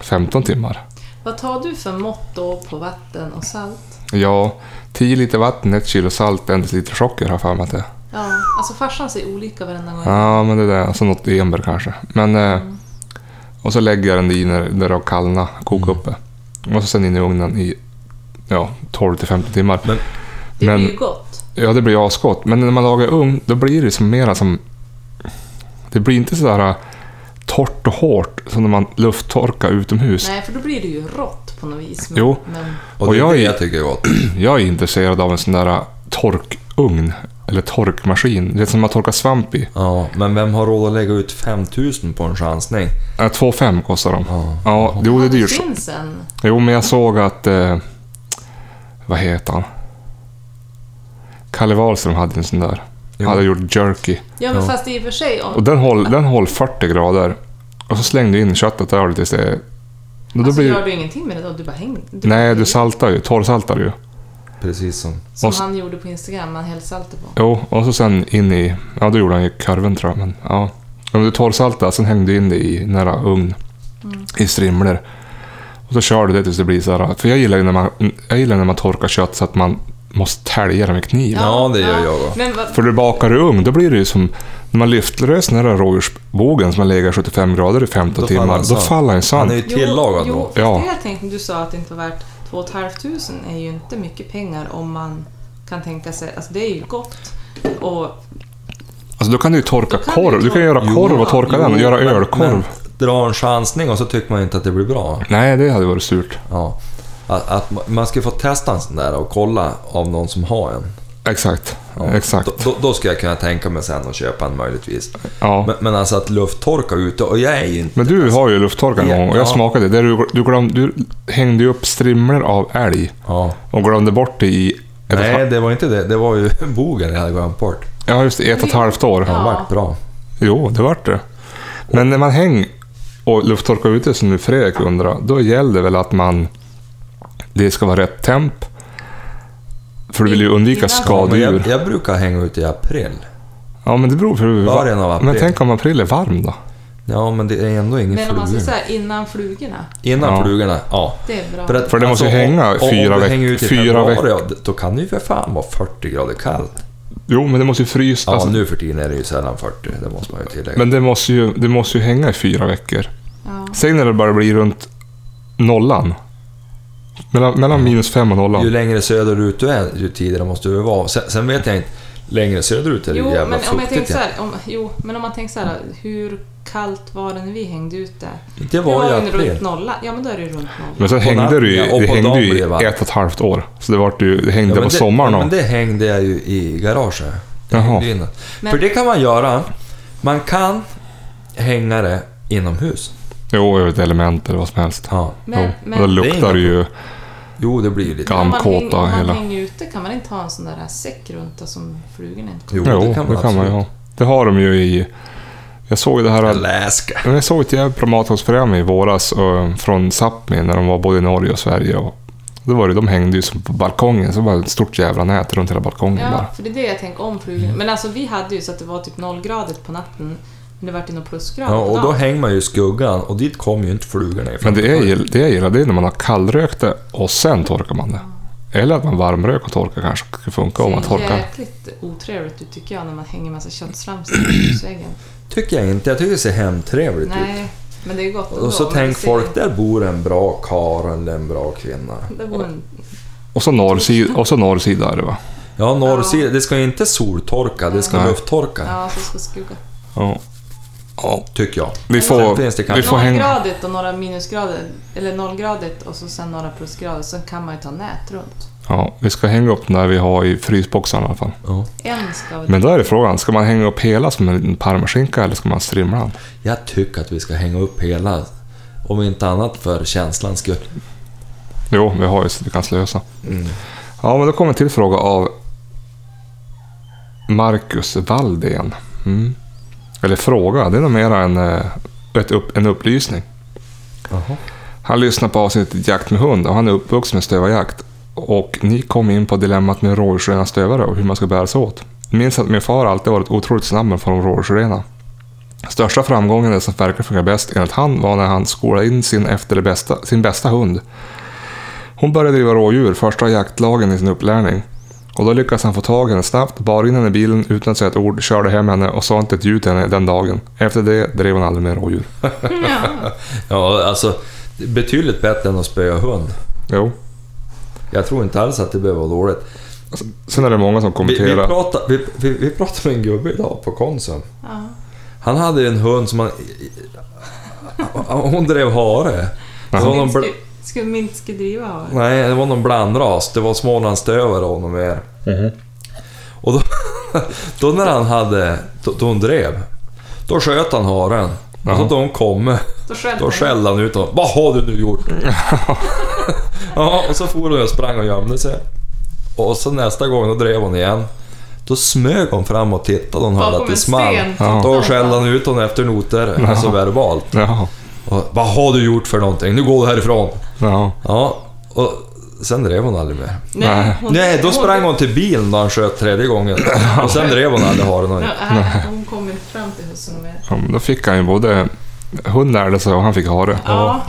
Speaker 1: 15 timmar.
Speaker 3: Vad tar du för mått då på vatten och salt?
Speaker 1: Ja, 10 liter vatten, 1 kilo salt, 1 liter socker har jag för mig att det är.
Speaker 3: Ja, alltså farsan säger olika varenda gång.
Speaker 1: Ja, men det där, alltså något enbär kanske. Men, eh, och så lägger jag den i när när det har kallnat, koka
Speaker 2: Mm.
Speaker 1: upp det. Och så sen in i ugnen i ja, 12 till 15 timmar.
Speaker 2: Men
Speaker 3: det
Speaker 1: men-
Speaker 3: blir ju gott.
Speaker 1: Ja, det blir asgott. Men när man lagar ugn, då blir det som mera som... Det blir inte sådär äh, torrt och hårt som när man lufttorkar utomhus.
Speaker 3: Nej, för då blir det ju rått på något vis. Men,
Speaker 1: Jo.
Speaker 3: Men,
Speaker 2: och,
Speaker 1: Och
Speaker 2: det är
Speaker 1: jag är-
Speaker 2: jag tycker är gott.
Speaker 1: Jag är intresserad av en sån där äh, torkugn. Eller torkmaskin. Det är som man torkar svamp i.
Speaker 2: Ja, men vem har råd att lägga ut 5000 på en chansning?
Speaker 1: Äh, 2 5 kostar de.
Speaker 2: Ja.
Speaker 1: Ja, jo det är
Speaker 3: det
Speaker 1: dyrt.
Speaker 3: finns en.
Speaker 1: Jo, men jag såg att... Eh, vad heter han? Kalle Wahlström hade en sån där.
Speaker 2: Jo.
Speaker 1: Hade gjort jerky.
Speaker 3: Ja, men
Speaker 2: Ja.
Speaker 3: fast i och för sig... Om,
Speaker 1: Och den håll, den håll 40 grader. Och så slängde du in köttet där tills det... Då
Speaker 3: alltså,
Speaker 1: blir,
Speaker 3: gör du ingenting med det då? Du bara hänger... Du
Speaker 1: nej, du saltar ju. Torrsaltar ju.
Speaker 2: Precis som...
Speaker 3: Som
Speaker 1: och så-
Speaker 3: han gjorde på Instagram, man hällde saltet på.
Speaker 1: Jo, och så sen in i... Ja, då gjorde han ju kurven tror jag, men ja. Om du torrsaltar, sen hängde du in det i nära ugn.
Speaker 3: Mm.
Speaker 1: I strimlor. Och så kör du det tills det blir så här... För jag gillar ju när man, jag gillar när man torkar kött så att man måste tälja det med kniv.
Speaker 2: Ja, det gör jag då.
Speaker 1: För du bakar i ugn, då blir det ju som... När man lyfter lös den här rådjursbogen som har legat 75 grader i 15
Speaker 2: Då faller
Speaker 1: timmar,
Speaker 2: han
Speaker 1: då faller en
Speaker 2: Han
Speaker 1: sand.
Speaker 2: är ju tillagad
Speaker 3: jo,
Speaker 2: då.
Speaker 3: Jo,
Speaker 1: Ja.
Speaker 3: det jag tänkte, du sa att det inte var värt 2 500 är ju inte mycket pengar om man kan tänka sig... Alltså det är ju gott. Och
Speaker 1: Alltså då kan du ju torka
Speaker 3: kan
Speaker 1: korv.
Speaker 3: du
Speaker 1: Du kan göra korv och torka den och göra
Speaker 2: men-
Speaker 1: ölkorv.
Speaker 2: Men, dra en chansning och så tycker man inte att det blir bra.
Speaker 1: Nej, det hade varit surt.
Speaker 2: Ja. Att, att ma- man ska få testa en sån där och kolla av någon som har en.
Speaker 1: Exakt.
Speaker 2: Ja.
Speaker 1: Exakt.
Speaker 2: Då, då, ska jag kunna tänka mig sen att köpa en möjligtvis.
Speaker 1: Ja.
Speaker 2: Men, men alltså att lufttorka ute, och jag är ju inte...
Speaker 1: Men du har ju lufttorkare en
Speaker 2: Ja,
Speaker 1: gång och jag
Speaker 2: ja.
Speaker 1: smakade det. Du, du, glöm, du hängde ju upp strimlor av älg
Speaker 2: Ja.
Speaker 1: och glömde bort det i... Ett,
Speaker 2: Nej, det var inte det. Det var ju bogen jag hade glömt bort.
Speaker 1: Ja, just det. Ett och ett halvt år.
Speaker 2: Det
Speaker 3: Ja.
Speaker 2: vart bra.
Speaker 1: Jo, det vart det. Men när man hänger och lufttorkar ute som nu Fredrik undrar, då gäller det väl att man... Det ska vara rätt temp. För du vill ju undvika
Speaker 2: men jag,
Speaker 1: skadedjur.
Speaker 2: jag brukar hänga ut i april.
Speaker 1: Ja, men det beror på hur...
Speaker 2: Början av april.
Speaker 1: Men tänk om april är varm då?
Speaker 2: Ja, men det är ändå ingen
Speaker 3: Men om man ska
Speaker 2: flugor.
Speaker 3: säga innan flugorna.
Speaker 2: Innan
Speaker 1: Ja.
Speaker 2: flugorna, ja.
Speaker 3: Det är bra.
Speaker 2: För, att,
Speaker 1: För det måste ju
Speaker 2: om-
Speaker 1: hänga
Speaker 2: om,
Speaker 1: fyra
Speaker 2: om du
Speaker 1: veck-
Speaker 2: hänger ut i
Speaker 1: fyra
Speaker 2: ja, då kan det ju för fan vara 40 grader kallt.
Speaker 1: Jo, men det måste ju frysa.
Speaker 2: Ja,
Speaker 1: alltså,
Speaker 2: nu för tiden är det ju sällan 40, det måste man ju tillägga.
Speaker 1: Men det måste, ju, det måste ju hänga i fyra veckor.
Speaker 3: Ja.
Speaker 1: Säg när det börjar bli runt nollan. Mellan, mellan minus fem och
Speaker 2: Ju
Speaker 1: nollan.
Speaker 2: längre söderut du är, ju tidigare måste du vara. Sen, sen vet jag inte, längre söderut är det
Speaker 3: Jo,
Speaker 2: jävla
Speaker 3: men om jag tänker så här, om, jo, men om man tänker så här, hur kallt var det när vi hängde ute?
Speaker 2: Det var i
Speaker 3: ju
Speaker 2: april.
Speaker 3: runt nolla. Ja, men då är det ju runt nolla.
Speaker 1: Men sen hängde du ju,
Speaker 2: ja,
Speaker 1: det hängde ju i
Speaker 2: det
Speaker 1: ett och ett halvt år. Så det, vart ju, det hängde
Speaker 2: Ja,
Speaker 1: på
Speaker 2: det,
Speaker 1: sommaren
Speaker 2: ja, men det hängde jag ju i garaget.
Speaker 1: Jaha.
Speaker 2: det.
Speaker 3: Men-
Speaker 2: För det kan man göra. Man kan hänga det inomhus.
Speaker 1: Jo, över ett element eller vad som helst.
Speaker 2: Ja.
Speaker 3: Men,
Speaker 1: jo.
Speaker 3: men
Speaker 1: då luktar det ju...
Speaker 2: Jo, det blir ju lite...
Speaker 1: Gam-
Speaker 3: man, häng, om man
Speaker 1: hela.
Speaker 3: hänger ute, kan man inte ha en sån där säck runt som flugorna inte
Speaker 2: Jo,
Speaker 1: Jo,
Speaker 2: det kan man,
Speaker 1: ju
Speaker 2: absolut.
Speaker 1: ha. Det har de ju i... Jag såg det här...
Speaker 2: Alaska.
Speaker 1: Men Jag såg ett jävla promotorsprogram i våras eh, från Sápmi när de var både i Norge och Sverige. Och då var det, de hängde ju som på balkongen, så det var ett stort jävla nät runt hela balkongen
Speaker 3: Ja,
Speaker 1: bara.
Speaker 3: för det är det jag tänker om flugorna. Men alltså vi hade ju så att det var typ nollgradigt på natten. Men det vart ju något plusgrader
Speaker 2: Ja, och då hänger man ju i skuggan och dit kommer ju inte flugorna ifrån.
Speaker 1: Men det, är, ju- det jag gillar, det är när man har kallrökt det och sen torkar man det. Eller att man varmrök och torkar kanske skulle funka om man
Speaker 3: Det
Speaker 1: torkar.
Speaker 3: ser jäkligt otrevligt ut tycker jag när man hänger massa köttslamsor i husväggen.
Speaker 2: Tycker jag inte. Jag tycker det ser hemtrevligt ut.
Speaker 3: Nej, men det är gott ändå,
Speaker 2: Och så
Speaker 3: men
Speaker 2: tänk
Speaker 3: det ser-
Speaker 2: folk, där bor en bra karl eller en bra kvinna.
Speaker 3: Det en...
Speaker 1: Och så norrsida, och så norrsida är det va?
Speaker 2: Ja, norrsida, det ska ju inte soltorka, det ska
Speaker 1: Nej.
Speaker 2: lufttorka.
Speaker 3: Ja, så ska skugga.
Speaker 1: Ja. Ja.
Speaker 2: Tycker jag.
Speaker 1: Vi får,
Speaker 2: finns det
Speaker 1: vi får hänga...
Speaker 3: Nollgradigt och några minusgrader, eller nollgradigt och så sen några plusgrader, sen kan man ju ta nät runt.
Speaker 1: Ja, vi ska hänga upp den där vi har i frysboxen i alla fall.
Speaker 2: Ja.
Speaker 3: En ska väl...
Speaker 1: Men då är det frågan, ska man hänga upp hela som en liten parmaskinka eller ska man strimla den?
Speaker 2: Jag tycker att vi ska hänga upp hela, om inte annat för känslans skull.
Speaker 1: Jo, vi har ju så vi kan slösa.
Speaker 2: Mm.
Speaker 1: Ja, men då kommer en till fråga av Marcus Valdén. Mm. Eller fråga, det är nog mera en, eh, ett upp, en upplysning.
Speaker 2: Jaha.
Speaker 1: Han lyssnar på avsnittet Jakt med hund och han är uppvuxen med stövarjakt. Och ni kom in på dilemmat med rådjursrena stövare och hur man ska bära sig åt. Minns att min far alltid varit otroligt snabb med från rådjursrena. Största framgången, det som verkar fungera bäst enligt han, var när han skolade in sin, efter det bästa, sin bästa hund. Hon började driva rådjur, första jaktlagen i sin upplärning. Och då lyckades han få tag i henne snabbt, bar in henne i bilen utan att säga ett ord, körde hem henne och sa inte ett ljud till henne den dagen. Efter det drev hon aldrig mer rådjur.
Speaker 3: Ja.
Speaker 2: Ja, alltså det är betydligt bättre än att spöa hund.
Speaker 1: Jo.
Speaker 2: Jag tror inte alls att det behöver vara dåligt.
Speaker 1: Sen är det många som
Speaker 2: Vi, vi,
Speaker 1: kommenterar.
Speaker 2: pratade, vi, vi, vi pratade med en gubbe idag på Konsum.
Speaker 3: Ja.
Speaker 2: Han hade en hund som han... Hon drev hare. Det var
Speaker 1: Jaha.
Speaker 2: någon bl-
Speaker 3: Skulle, skulle Minske driva av?
Speaker 2: Nej, det var någon blandras. Det var smålandsstövare och något mer.
Speaker 1: Mhm.
Speaker 2: Och då, då när han hade... Då, då hon drev. Då sköt han haren. Och så då hon kom,
Speaker 3: Då skällde
Speaker 2: då
Speaker 3: han.
Speaker 2: skällde han ut honom. Vad har du nu gjort? ja, och så for hon och sprang och gömde sig. Och så nästa gång då drev hon igen. Då smög hon fram och tittade. Hon hörde att det small.
Speaker 1: Ja.
Speaker 2: Då skällde han ut honom efter noter, alltså verbalt.
Speaker 1: Jaha.
Speaker 2: Och, Vad har du gjort för någonting? Nu går du härifrån.
Speaker 1: Ja.
Speaker 2: Ja, och sen drev hon aldrig mer.
Speaker 1: Nej.
Speaker 3: hon-
Speaker 2: Nej, då sprang hon till bilen när han sköt tredje gången. Och sen drev hon aldrig haren.
Speaker 3: Nej, hon kom inte fram till husen mer.
Speaker 1: Ja, men då fick han ju både... Hund lärde sig och han fick hare.
Speaker 3: Ja.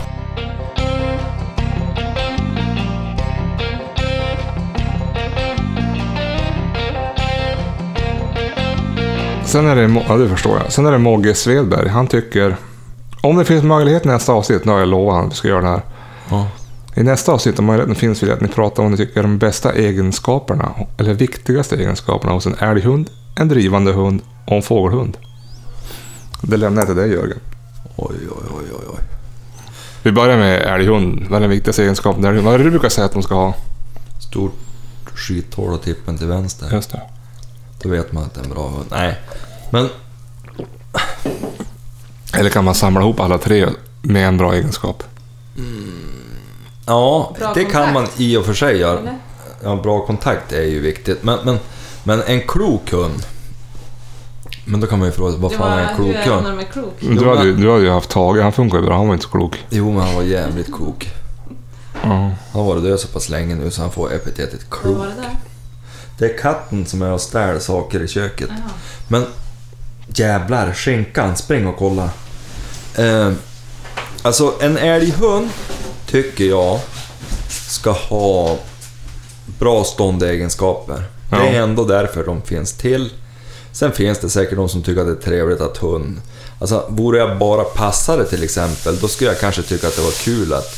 Speaker 1: Sen är det... Ja, det förstår jag. Sen är det Mogge Svedberg. Han tycker... Om det finns möjlighet i nästa avsnitt, nu har jag lovat att vi ska göra det här.
Speaker 2: Ja.
Speaker 1: I nästa avsnitt, om möjligheten finns, vill jag att ni pratar om vad ni tycker är de bästa egenskaperna, eller viktigaste egenskaperna hos en älghund, en drivande hund och en fågelhund. Det lämnar jag till dig Jörgen.
Speaker 2: Oj, oj, oj, oj, oj.
Speaker 1: Vi börjar med älghund. Vad är den viktigaste egenskapen? Vad är det du brukar säga att de ska ha?
Speaker 2: Stort skithål och tippen till vänster.
Speaker 1: Just det.
Speaker 2: Då vet man att det är en bra hund. Nej, men
Speaker 1: Eller kan man samla ihop alla tre med en bra egenskap?
Speaker 2: ja,
Speaker 3: Bra
Speaker 2: det kan man
Speaker 3: kontakt.
Speaker 2: i och för sig göra. Ja, bra kontakt är ju viktigt. Men, men, men en klok hund. Men då kan man ju fråga, vad fan
Speaker 3: var,
Speaker 2: är en klok hund?
Speaker 3: är klok?
Speaker 1: Du hade, ju- du hade ju haft Tage, han funkar ju bra. Han var inte så klok.
Speaker 2: Jo, men han var jävligt klok.
Speaker 1: Ja.
Speaker 2: Han har varit död så pass länge nu så han får epitetet
Speaker 3: Vad
Speaker 2: klok.
Speaker 3: var det där?
Speaker 2: Det är katten som är och stjäl saker i köket.
Speaker 3: Jaha.
Speaker 2: Men jävlar, skinkan, spring och kolla. Eh, alltså en älghund tycker jag ska ha bra ståndegenskaper. Det är
Speaker 1: Ja.
Speaker 2: ändå därför de finns till. Sen finns det säkert de som tycker att det är trevligt att hund... Alltså, vore jag bara passare till exempel, då skulle jag kanske tycka att det var kul att,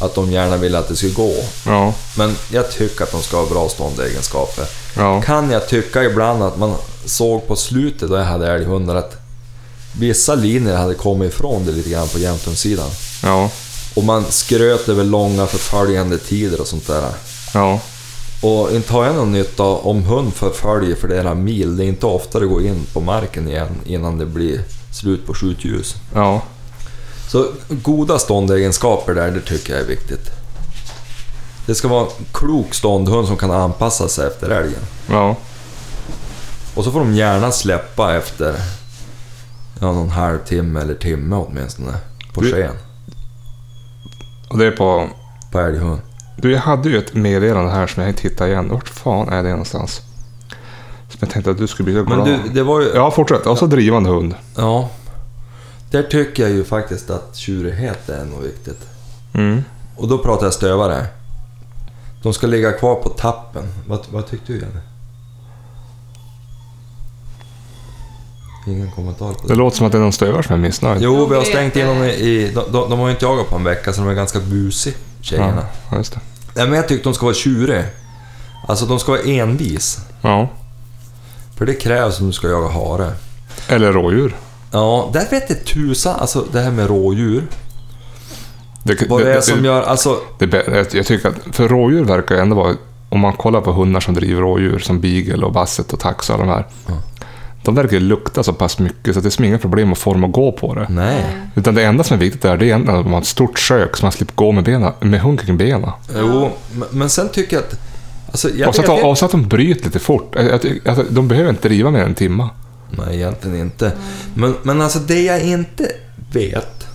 Speaker 2: att de gärna ville att det skulle gå.
Speaker 1: Ja,
Speaker 2: Men jag tycker att de ska ha bra ståndegenskaper.
Speaker 1: ja,
Speaker 2: Kan jag tycka ibland att man såg på slutet då jag hade älghundar att vissa linjer hade kommit ifrån det lite grann på jämthundssidan.
Speaker 1: ja,
Speaker 2: Och man skröt över långa förföljande tider och sånt där.
Speaker 1: ja.
Speaker 2: Och inte har jag någon nytta om hund förföljer flera mil. Det är inte ofta det går in på marken igen innan det blir slut på skjutljus.
Speaker 1: ja.
Speaker 2: Så goda ståndegenskaper där, det tycker jag är viktigt. Det ska vara en klok ståndhund som kan anpassa sig efter älgen.
Speaker 1: ja.
Speaker 2: Och så får de gärna släppa efter ja, någon halvtimme eller timme åtminstone. På
Speaker 1: Du-
Speaker 2: sken.
Speaker 1: Och det är på...
Speaker 2: På älghund.
Speaker 1: Du, jag hade ju ett meddelande här som jag inte hittade igen. Vart fan är det någonstans? Som jag tänkte att du skulle bli glad.
Speaker 2: Men du, det var ju...
Speaker 1: Ja, fortsätt. Och så drivande hund.
Speaker 2: Ja. Där tycker jag ju faktiskt att tjurighet är nog viktigt.
Speaker 1: Mm.
Speaker 2: Och då pratar jag stövare. De ska ligga kvar på tappen. Vad, vad tyckte du Jenny? Ingen kommentar på
Speaker 1: Det
Speaker 2: det.
Speaker 1: låter som att det är någon stövare som är missnöjd.
Speaker 2: Jo, vi har stängt in dem i... i de, de, de har ju inte jagat på en vecka så de är ganska busig, tjejerna.
Speaker 1: Ja, just det.
Speaker 2: Nej, men jag tyckte de ska vara tjurig. Alltså de ska vara envis.
Speaker 1: Ja.
Speaker 2: För det krävs om du ska jaga hare.
Speaker 1: Eller rådjur.
Speaker 2: Ja, där vet jag tusan, alltså det här med rådjur.
Speaker 1: Det,
Speaker 2: Vad det är som gör, alltså...
Speaker 1: det, det, jag tycker att, för rådjur verkar ju ändå vara, om man kollar på hundar som driver rådjur, som beagle och basset och tax och alla de här.
Speaker 2: Ja.
Speaker 1: De verkar ju lukta så pass mycket så det är inga problem att forma och gå på det.
Speaker 2: Nej.
Speaker 1: Utan det enda som är viktigt där, det är egentligen att man har ett stort kök så man slipper gå med, bena, med hund kring benen.
Speaker 2: Jo, men- sen tycker jag att... Alltså, jag,
Speaker 1: Och så, att de, och så att de bryter lite fort. Alltså, de behöver inte driva mer än en timme.
Speaker 2: Nej, egentligen inte. Men, men alltså det jag inte vet...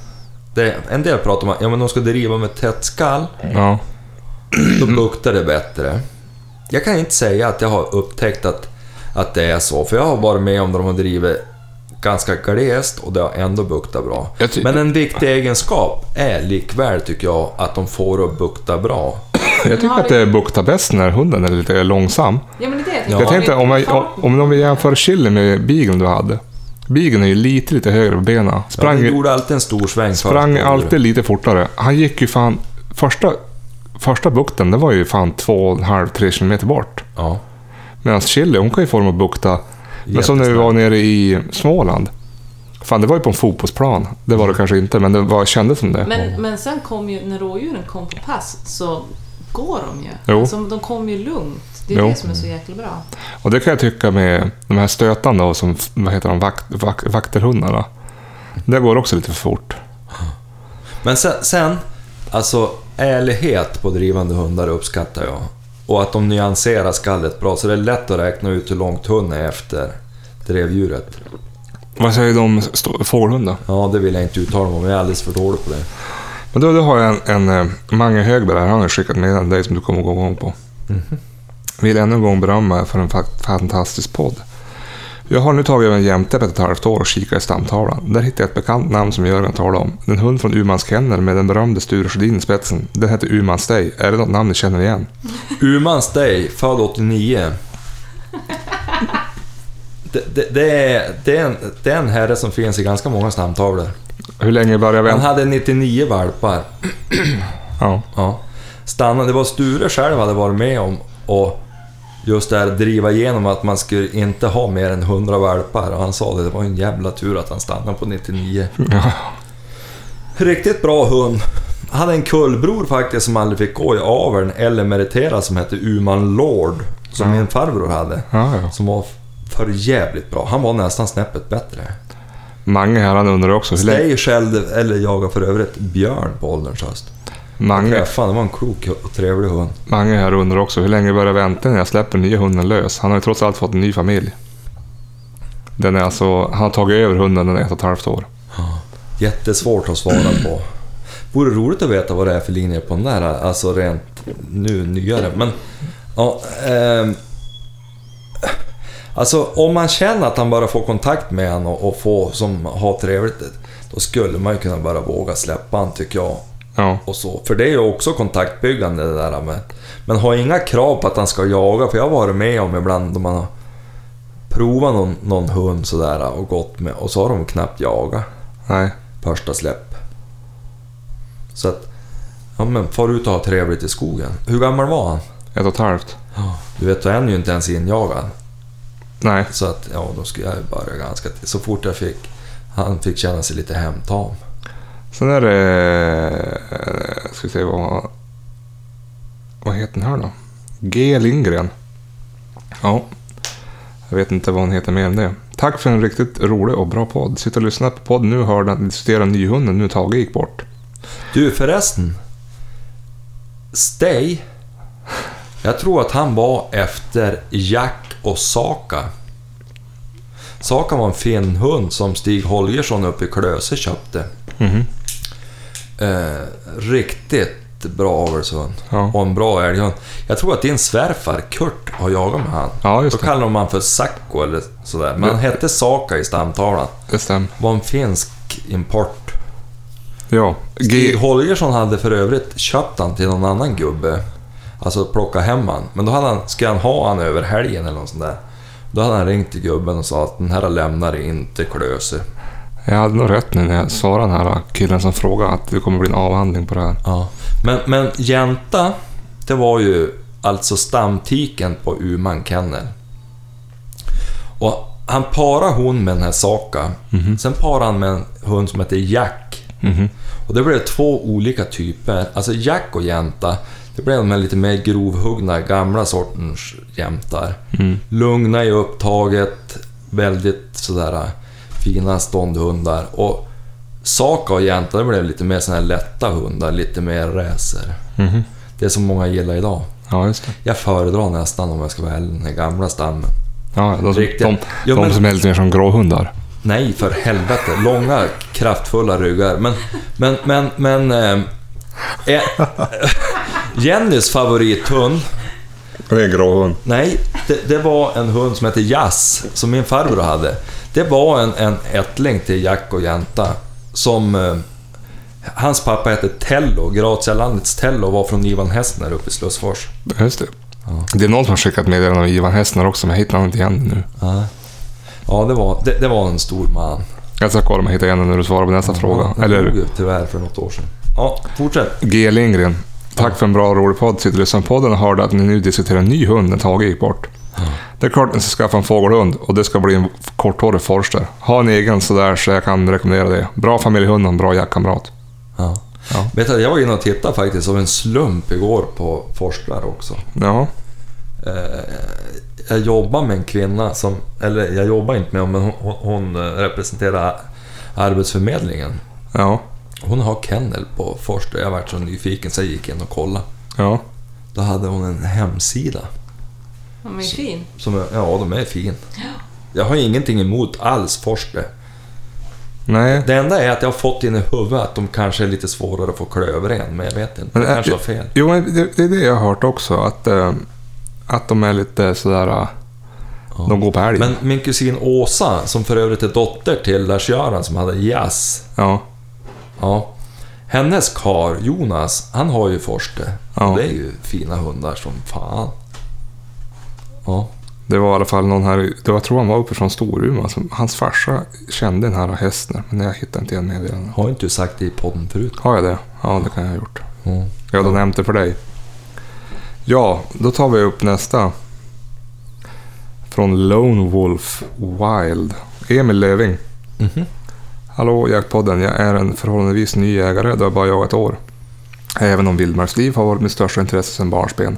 Speaker 2: Det, en del pratar om att ja, men de ska driva med tätt skall,
Speaker 1: Ja.
Speaker 2: då buktar det bättre. Jag kan inte säga att jag har upptäckt att, att det är så, för jag har varit med om när de har drivit ganska glest och det har ändå buktat bra. Men en viktig egenskap är likväl, tycker jag, att de får att bukta bra.
Speaker 1: Jag tycker att det buktar bäst när hunden är lite långsam.
Speaker 3: Ja, men det är det
Speaker 2: Ja.
Speaker 1: Jag tänkte om, jag, om, om vi jämför chili med beagle du hade. Beagle är ju lite, lite högre på benen.
Speaker 2: Ja,
Speaker 1: Sprang,
Speaker 2: de gjorde alltid en stor sväng
Speaker 1: sprang
Speaker 2: först.
Speaker 1: alltid lite fortare. Han gick ju fan... Första, första bukten, det var ju fan två och en halv, tre kilometer bort.
Speaker 2: Ja.
Speaker 1: Medan chili, hon kan ju forma och bukta. Men som när vi var nere i Småland. Fan, det var ju på en fotbollsplan. Det var det kanske inte, men det var, kändes som det.
Speaker 3: Men, men sen kom ju, när rådjuren kom på pass så går de ju.
Speaker 1: Jo.
Speaker 3: Alltså, de kommer ju lugnt. Det är
Speaker 1: Jo.
Speaker 3: det som är så jäkla bra.
Speaker 1: Och det kan jag tycka med de här stötande och som, vad heter de, vakt, vak, vakterhundarna. Det går också lite för fort.
Speaker 2: Men sen, sen, alltså ärlighet på drivande hundar uppskattar jag. Och att de nyanserar skallet bra, så det är lätt att räkna ut hur långt hunden är efter drevdjuret.
Speaker 1: Vad säger du om fågelhundar?
Speaker 2: Ja, det vill jag inte uttala mig om, jag är alldeles för dålig på det.
Speaker 1: Men då, då har jag en, en eh, Mange Högberg här, han har skickat med dig som du kommer gå igång på. Vill ännu en gång berömma er för en fa- fantastisk podd. Jag har nu tagit en jämte på ett halvt år och kikat i stamtavlan. Där hittade jag ett bekant namn som Jörgen talade om. En hund från Umans kennel med den berömde Sture Sjödin i spetsen. Den heter Uman Stay. Är det något namn ni känner igen?
Speaker 2: Uman Stay, född 89. Det, det, det, är, det, är en, det är en herre som finns i ganska många stamtavlor.
Speaker 1: Hur länge började
Speaker 2: Han
Speaker 1: vänta?
Speaker 2: hade 99 valpar.
Speaker 1: Ja.
Speaker 2: Ja. Stanna, det var Sture själv hade varit med om och just det här driva igenom att man skulle inte ha mer än 100 valpar. Och han sa det, det var en jävla tur att han stannade på 99.
Speaker 1: ja.
Speaker 2: Riktigt bra hund. Han hade en kullbror faktiskt som aldrig fick gå i aveln eller meritera som hette Uman Lord. Som
Speaker 1: Ja.
Speaker 2: min farbror hade.
Speaker 1: ja, ja.
Speaker 2: Som var för jävligt bra. Han var nästan snäppet bättre.
Speaker 1: Mange här, han undrar också.
Speaker 2: Stay skällde, eller jagade för övrigt björn på ålderns höst.
Speaker 1: Mange,
Speaker 2: Träffade, det var en klok och trevlig hund.
Speaker 1: Mange här undrar också hur länge börjar jag vänta när jag släpper nya hunden lös? Han har ju trots allt fått en ny familj. Den är alltså, han har tagit över hunden, den är ett och ett halvt år.
Speaker 2: Jättesvårt att svara på. Vore roligt att veta vad det är för linjer på den där, alltså rent nu nyare. Men, ja, ehm, Alltså om man känner att han bara får kontakt med en och, och får som har trevligt, då skulle man ju kunna bara våga släppa han tycker jag.
Speaker 1: Ja,
Speaker 2: Och så. För det är ju också kontaktbyggande det där med. Men ha inga krav på att han ska jaga, för jag har varit med om ibland då man har provat någon, någon hund sådär och gått med och så har de knappt jagat
Speaker 1: Nej.
Speaker 2: första släpp. Så att, ja men far ut och ha trevligt i skogen. Hur gammal var han?
Speaker 1: Ett och ett halvt.
Speaker 2: Du vet, då är han ju inte ens injagad.
Speaker 1: Nej.
Speaker 2: Så att, ja, då skulle jag börja ganska... Så fort jag fick... Han fick känna sig lite hemtam.
Speaker 1: Sen är det... eh, Ska vi se vad... Vad heter den här då? G. Lindgren. Ja. Jag vet inte vad hon heter mer än det. Tack för en riktigt rolig och bra podd. Sitter och lyssnar på podden nu och hörde att ni diskuterar nyhunden nu Tage gick bort.
Speaker 2: Du förresten. Stay. Jag tror att han var efter Jack och Saka. Saka var en fin hund som Stig Holgersson uppe i Klöse köpte.
Speaker 1: Mhm.
Speaker 2: Eh, riktigt bra avelshund.
Speaker 1: Ja.
Speaker 2: Och en bra älghund. Jag tror att din svärfar Kurt har jagat med han.
Speaker 1: Ja,
Speaker 2: Då
Speaker 1: just det.
Speaker 2: kallar de han för Sacco eller sådär. Men han hette Saka i stamtavlan.
Speaker 1: Det stämmer.
Speaker 2: Var en finsk import.
Speaker 1: Ja. G.
Speaker 2: Stig Holgersson hade för övrigt köpt han till någon annan gubbe. Alltså plocka hem han. Men då hade han, ska han ha han över helgen eller något sånt där. Då hade han ringt till gubben och sa att den här lämnar inte Klöse.
Speaker 1: Jag hade nog rätt nu när jag svarade den här killen som frågade att det kommer bli en avhandling på det här.
Speaker 2: Ja. Men, men Jänta, det var ju alltså stamtiken på Uman Kennel. Och han parade hon med den här Saka. Sen parade han med en hund som heter Jack.
Speaker 1: Mhm.
Speaker 2: Och det blev två olika typer. Alltså Jack och Jänta, det blev de här lite mer grovhuggna, gamla sortens jämtar.
Speaker 1: Mm.
Speaker 2: Lugna i upptaget, väldigt sådär fina ståndhundar. Och Saka och Jänta, det blev lite mer såna här lätta hundar, lite mer racer.
Speaker 1: Mhm.
Speaker 2: Det som många gillar idag.
Speaker 1: Ja, just det.
Speaker 2: Jag föredrar nästan, om jag ska vara ärlig, den här gamla stammen.
Speaker 1: Ja, de,
Speaker 2: Riktigt.
Speaker 1: de, de
Speaker 2: men-
Speaker 1: som är lite mer som gråhundar.
Speaker 2: Nej, för helvete. Långa, kraftfulla ryggar. Men, men, men, men... Eh, eh, Jennys favorithund,
Speaker 1: Det är en gråhund.
Speaker 2: nej, det, det var en hund som hette Jazz, som min farbror hade. Det var en, en ättling till Jack och Jänta, som... Eh, hans pappa hette Tello, Gratialandets Tello, var från Ivan Hästner uppe i Slussfors.
Speaker 1: Just det.
Speaker 2: Ja.
Speaker 1: Det är någon som har skickat meddelande om Ivan Hästner också, men jag hittar inte igen nu.
Speaker 2: Ja, ja det, var, det, det var en stor man.
Speaker 1: Jag ska kolla om jag hittar igen när du svarar på nästa fråga.
Speaker 2: Han dog
Speaker 1: Eller
Speaker 2: ju tyvärr för något år sedan. Ja, fortsätt.
Speaker 1: G. Lindgren. Tack för en bra och rolig podd. Sitter lyssnar på podden och hörde att ni nu diskuterar en ny hund när Tage gick bort. Det är klart att ni ska skaffa en fågelhund och det ska bli en korthårig forster. Ha en egen sådär så jag kan rekommendera det. Bra familjehund och en bra jaktkamrat.
Speaker 2: Ja.
Speaker 1: Ja.
Speaker 2: Vet du, jag var inne och tittade faktiskt av en slump igår på forskare också.
Speaker 1: Ja.
Speaker 2: Eh, jag jobbar med en kvinna som, eller jag jobbar inte med henne, men hon, eh, representerar Arbetsförmedlingen.
Speaker 1: Ja.
Speaker 2: Hon har kennel på Forster. Jag varit så nyfiken så jag gick in och kollade.
Speaker 1: Ja.
Speaker 2: Då hade hon en hemsida.
Speaker 3: De är fin.
Speaker 2: Som, är- ja, de är fin. Jag har ingenting emot alls Forster.
Speaker 1: Nej.
Speaker 2: Det enda är att jag har fått in i huvudet att de kanske är lite svårare att få klövren, men jag vet inte.
Speaker 1: Men,
Speaker 2: Det
Speaker 1: äh,
Speaker 2: kanske var fel.
Speaker 1: Jo, men det, det är det jag har hört också. Att, eh, att de är lite sådär... eh,
Speaker 2: Ja.
Speaker 1: De går på älg.
Speaker 2: Men min kusin Åsa, som för övrigt är dotter till Lars-Göran som hade jazz.
Speaker 1: Ja.
Speaker 2: Ja. Hennes kar Jonas, han har ju Forste.
Speaker 1: Ja.
Speaker 2: Det är ju fina hundar som fan. Ja.
Speaker 1: Det var i alla fall någon här, det jag tror han var uppe från Storuman. Hans farsa kände den här hästen, men jag hittade inte igen meddelandet.
Speaker 2: Har inte du sagt det i podden förut?
Speaker 1: Har jag det? Ja, det kan jag ha gjort.
Speaker 2: Ja.
Speaker 1: Jag hade nämnt det för dig. Ja, då tar vi upp nästa. Från Lone Wolf Wild. Emil Löving.
Speaker 2: Mhm.
Speaker 1: Hallå Jaktpodden, jag är en förhållandevis ny jägare, då jag bara jagat ett år. Även om vildmarksliv har varit mitt största intresse sedan barnsben.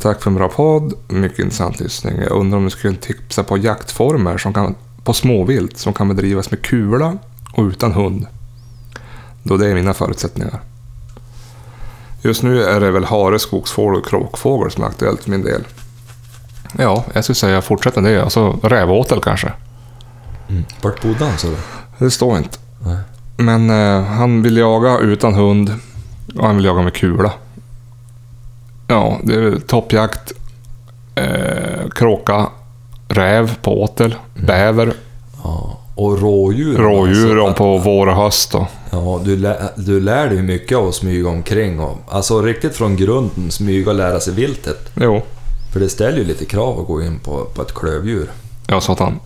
Speaker 1: Tack för en bra podd, mycket intressant lyssning. Jag undrar om du skulle tipsa på jaktformer som kan, på småvilt som kan bedrivas med kula och utan hund. Då det är mina förutsättningar. Just nu är det väl hare, skogsfågel och kråkfågel som är aktuellt för min del. Ja, jag skulle säga fortsätta det. Alltså rävåtel kanske.
Speaker 2: Mm. Vart bodde han sa du?
Speaker 1: Det står inte.
Speaker 2: Nej.
Speaker 1: Men eh, han vill jaga utan hund och han vill jaga med kula. Ja, det är väl toppjakt. Eh, kråka, räv på åtel, bäver,
Speaker 2: Ja. Och rådjur.
Speaker 1: rådjur
Speaker 2: alltså,
Speaker 1: på vår och höst. Då.
Speaker 2: Ja, du, lä, du lär dig mycket av att smyga omkring. Och, alltså riktigt från grunden smyga och lära sig viltet.
Speaker 1: Jo,
Speaker 2: För det ställer ju lite krav att gå in på, på ett klövdjur.
Speaker 1: Ja, satan.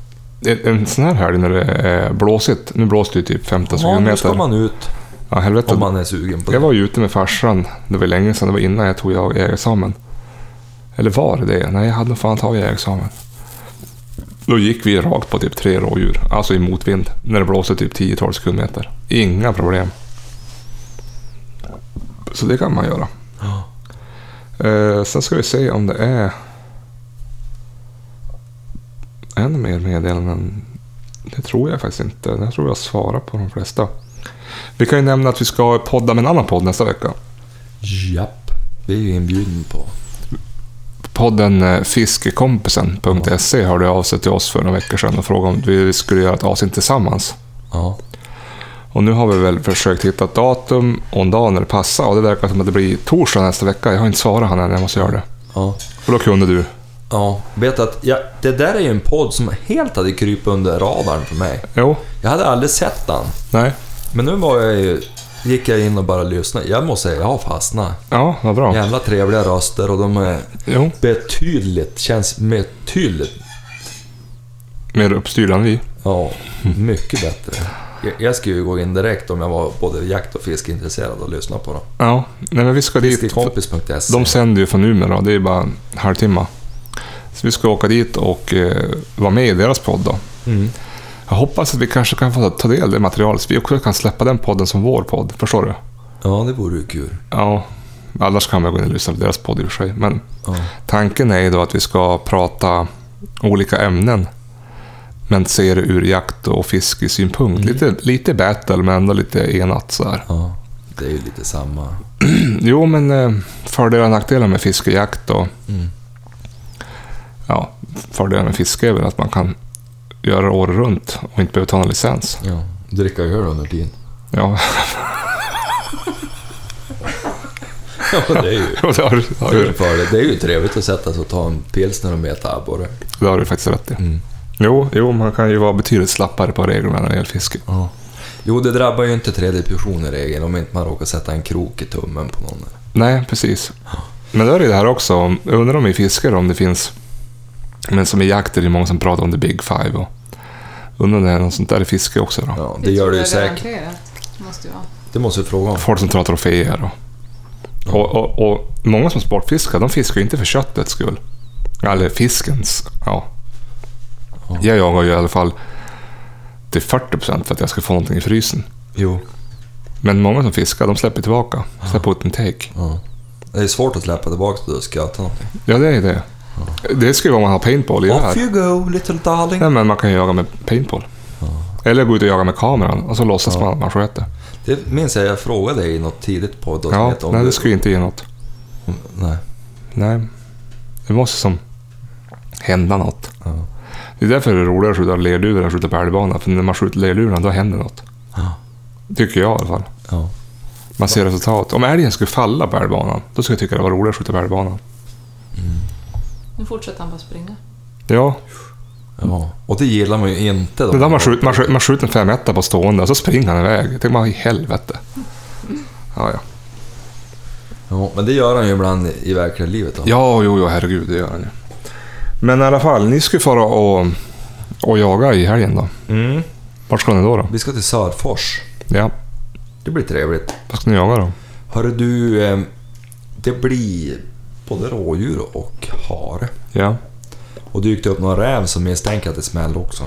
Speaker 1: En, en sån här helg när det är blåsigt. Nu blåser det ju typ 15
Speaker 2: Ja, nu ska man ut
Speaker 1: Ja, helvete.
Speaker 2: om man är sugen på det.
Speaker 1: Jag var ju ute med farsan. Det var länge sedan. Det var innan jag tog jag jägarexamen. Eller var det det? Nej, jag hade nog fan tagit jägarexamen. Då gick vi rakt på typ tre rådjur. Alltså i motvind. När det blåste typ 10-12 sekundmeter. Inga problem. Så det kan man göra.
Speaker 2: Ja.
Speaker 1: Eh, sen ska vi se om det är ännu mer meddelanden. Det tror jag faktiskt inte. Jag tror jag svarar på de flesta. Vi kan ju nämna att vi ska podda med en annan podd nästa vecka.
Speaker 2: Japp. Vi är ju inbjuden på.
Speaker 1: Podden eh, fiskekompisen.se hörde av sig till oss för några veckor sedan och frågade om vi skulle göra ett avsnitt tillsammans.
Speaker 2: Ja.
Speaker 1: Och nu har vi väl försökt hitta ett datum och en dag när det passar och det verkar som att det blir torsdag nästa vecka. Jag har inte svarat han än, jag måste göra det.
Speaker 2: Ja.
Speaker 1: Och då kunde du.
Speaker 2: Ja. Vet att ja, det där är ju en podd som helt hade krypit under radarn för mig.
Speaker 1: Jo,
Speaker 2: Jag hade aldrig sett den.
Speaker 1: nej,
Speaker 2: Men nu var jag ju, gick jag in och bara lyssnade. Jag måste säga, jag har fastnat.
Speaker 1: ja, vad bra.
Speaker 2: Jävla trevliga röster och de är
Speaker 1: Jo,
Speaker 2: betydligt, känns betydligt,
Speaker 1: mer uppstyrda än vi.
Speaker 2: ja, mycket bättre. Jag, jag skulle ju gå in direkt om jag var både jakt och fiskeintresserad och lyssna på dem.
Speaker 1: Ja, nej men vi ska dit.
Speaker 2: Fiskekompis.se.
Speaker 1: De sänder ju från Umeå då, det är bara en halvtimme. Så vi ska åka dit och eh, vara med i deras podd då.
Speaker 2: Mm.
Speaker 1: Jag hoppas att vi kanske kan få ta del av det materialet, så vi också kan släppa den podden som vår podd. Förstår du?
Speaker 2: Ja, det vore ju kul.
Speaker 1: Ja, annars kan man gå in och lyssna på deras podd i och för sig. Men
Speaker 2: Ja.
Speaker 1: tanken är ju då att vi ska prata olika ämnen. Men se det ur jakt och fiskesynpunkt.
Speaker 2: Mm.
Speaker 1: Lite, lite battle, men ändå lite enat sådär.
Speaker 2: ja, det är ju lite samma.
Speaker 1: Jo, men eh, fördelar och nackdelar med fiskejakt och
Speaker 2: Mm.
Speaker 1: ja, fördelar med fiske är väl att man kan göra det året runt och inte behöver ta någon licens.
Speaker 2: Ja, dricka öl under tiden.
Speaker 1: Ja,
Speaker 2: Ja, det är ju...
Speaker 1: det har, du- har,
Speaker 2: Det är, ju det. det är ju trevligt att sätta sig och ta en pilsner och meta abborre.
Speaker 1: det har du faktiskt rätt i.
Speaker 2: Mm.
Speaker 1: Jo, jo, man kan ju vara betydligt slappare på reglerna när det gäller fiske.
Speaker 2: Ja. Jo, det drabbar ju inte tredje person i regel om inte man råkar sätta en krok i tummen på någon.
Speaker 1: Nej, precis. Men då är det det här också. Jag undrar om i fiskare om det finns... Men som i jakt är det många som pratar om the big five. Och undrar om det är något sånt där i fiske också då.
Speaker 2: Ja, det gör det ju säkert.
Speaker 3: garanterat. Måste ju vara.
Speaker 2: Det måste du fråga om.
Speaker 1: Folk som tar troféer och... Och, och, och många som sportfiskar, de fiskar ju inte för köttets skull. Eller fiskens, ja.
Speaker 2: Ja.
Speaker 1: Jag jagar ju i alla fall till 40% för att jag ska få någonting i frysen.
Speaker 2: Jo.
Speaker 1: Men många som fiskar, de släpper tillbaka. Släpper ut en take.
Speaker 2: Ja. Det är svårt att släppa tillbaka det och sköta någonting.
Speaker 1: Ja, det är det. Det ju vara om man har paintball i det
Speaker 2: Off
Speaker 1: här.
Speaker 2: you go, little darling.
Speaker 1: Nej, men man kan ju jaga med paintball. Eller gå ut och jaga med kameran och så låtsas man att man sköter.
Speaker 2: Det minns jag, jag frågade dig i något tidigt på
Speaker 1: Ja,
Speaker 2: om
Speaker 1: nej, det skulle inte ge något.
Speaker 2: Nej.
Speaker 1: Nej. Det måste som hända något.
Speaker 2: Ja.
Speaker 1: Det är därför det är roligare att skjuta lerduvor än att skjuta på älgbana. För när man skjuter lerduvor, då händer något.
Speaker 2: Ja.
Speaker 1: Tycker jag i alla fall.
Speaker 2: Ja.
Speaker 1: Man ser resultat. Om älgen skulle falla på älgbanan, då skulle jag tycka det var roligare att skjuta på älgbanan.
Speaker 3: Nu fortsätter han bara springa.
Speaker 1: Ja,
Speaker 2: ja. Och det gillar man ju inte.
Speaker 1: det där man, skjuter, man, skjuter, man skjuter en 5 på stående och så springer han iväg. Tänker man, i helvete. Ja, ja.
Speaker 2: Ja, men det gör han ju ibland i- i verkliga livet. Då.
Speaker 1: Ja, jo, jo, herregud, det gör han ju. Men i alla fall, ni ska ju fara och, och jaga i helgen då.
Speaker 2: Mm.
Speaker 1: Vart ska ni då? då?
Speaker 2: Vi ska till Sörfors.
Speaker 1: Ja,
Speaker 2: Det blir trevligt.
Speaker 1: vad ska ni jaga då?
Speaker 2: Hörru du, eh, det blir både rådjur och hare.
Speaker 1: Ja.
Speaker 2: Och det dykt upp några räv som misstänker att det smäller också.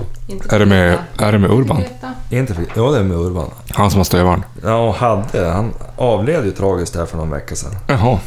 Speaker 1: Är det med, är det med Urban?
Speaker 2: Inte för, ja, det är med Urban.
Speaker 1: Han som har stövaren?
Speaker 2: Ja, och hade. Han avled ju tragiskt här för någon vecka sedan.
Speaker 1: Jaha,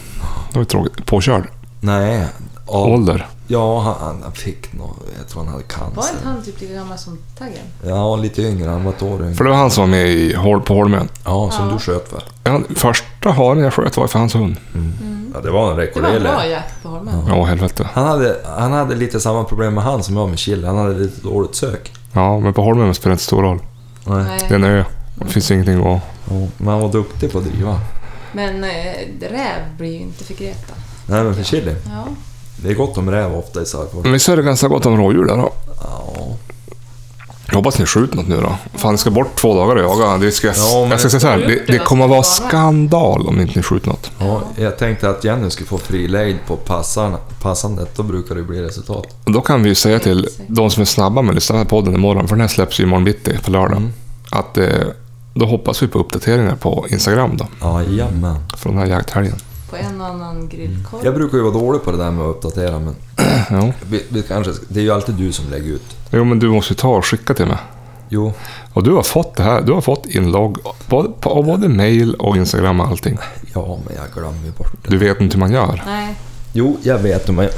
Speaker 1: det var ju tråkigt. Påkörd?
Speaker 2: Nej. Av,
Speaker 1: Ålder?
Speaker 2: ja, han, han fick nog... Jag tror han hade
Speaker 3: Var
Speaker 2: cancer.
Speaker 3: inte han typ lika gammal som Taggen?
Speaker 2: Ja, lite yngre. Han var ett år yngre.
Speaker 1: För det var han som var med i på Holmön.
Speaker 2: Ja, som
Speaker 3: Ja.
Speaker 2: du sköt för.
Speaker 1: Ja, första haren jag sköt var för hans hund.
Speaker 2: Ja, det var en
Speaker 3: Det var en
Speaker 2: rekorderlig.
Speaker 3: bra jakt på Holmen.
Speaker 1: Ja, helvete.
Speaker 2: Han hade, han hade lite samma problem med han som jag med Chile. Han hade lite dåligt sök.
Speaker 1: Ja, men på Holmön spelar det inte stor roll.
Speaker 2: Nej.
Speaker 1: Det är en ö. Det finns ingenting att...
Speaker 2: Ja, men han var duktig på att driva.
Speaker 3: Men eh, räv blir ju inte för Greta.
Speaker 2: Nej, men för Chile.
Speaker 3: Ja.
Speaker 2: Det är gott om räv ofta i Sarfors.
Speaker 1: Men visst är det ganska gott om rådjur där då?
Speaker 2: Ja.
Speaker 1: Jag hoppas ni skjuter något nu då. Fan, ni ska bort två dagar och jaga. Det ska,
Speaker 2: Ja,
Speaker 1: jag ska säga så här, det,
Speaker 3: det
Speaker 1: kommer att vara skandal om inte ni skjuter något.
Speaker 2: Ja, jag tänkte att Jenny skulle få fri lejd på passarna, passandet. Då brukar det bli resultat.
Speaker 1: Då kan vi ju säga till de som är snabba med att lyssna på podden imorgon, för den här släpps ju imorgon bitti på lördag.
Speaker 2: Mm.
Speaker 1: Att eh, då hoppas vi på uppdateringar på Instagram då,
Speaker 2: Jajamän.
Speaker 1: från den här jakthelgen.
Speaker 3: På en och annan grillkorv.
Speaker 2: Jag brukar ju vara dålig på det där med att uppdatera, men
Speaker 1: Ja.
Speaker 2: vi, vi kanske, det är ju alltid du som lägger ut.
Speaker 1: Jo, men du måste ju ta och skicka till mig.
Speaker 2: Jo,
Speaker 1: Och du har fått det här. Du har fått inlogg både, på både mail och Instagram och allting.
Speaker 2: ja, men jag glömmer ju bort det.
Speaker 1: Du vet inte hur man gör.
Speaker 3: Nej,
Speaker 2: Jo, jag vet hur man gör.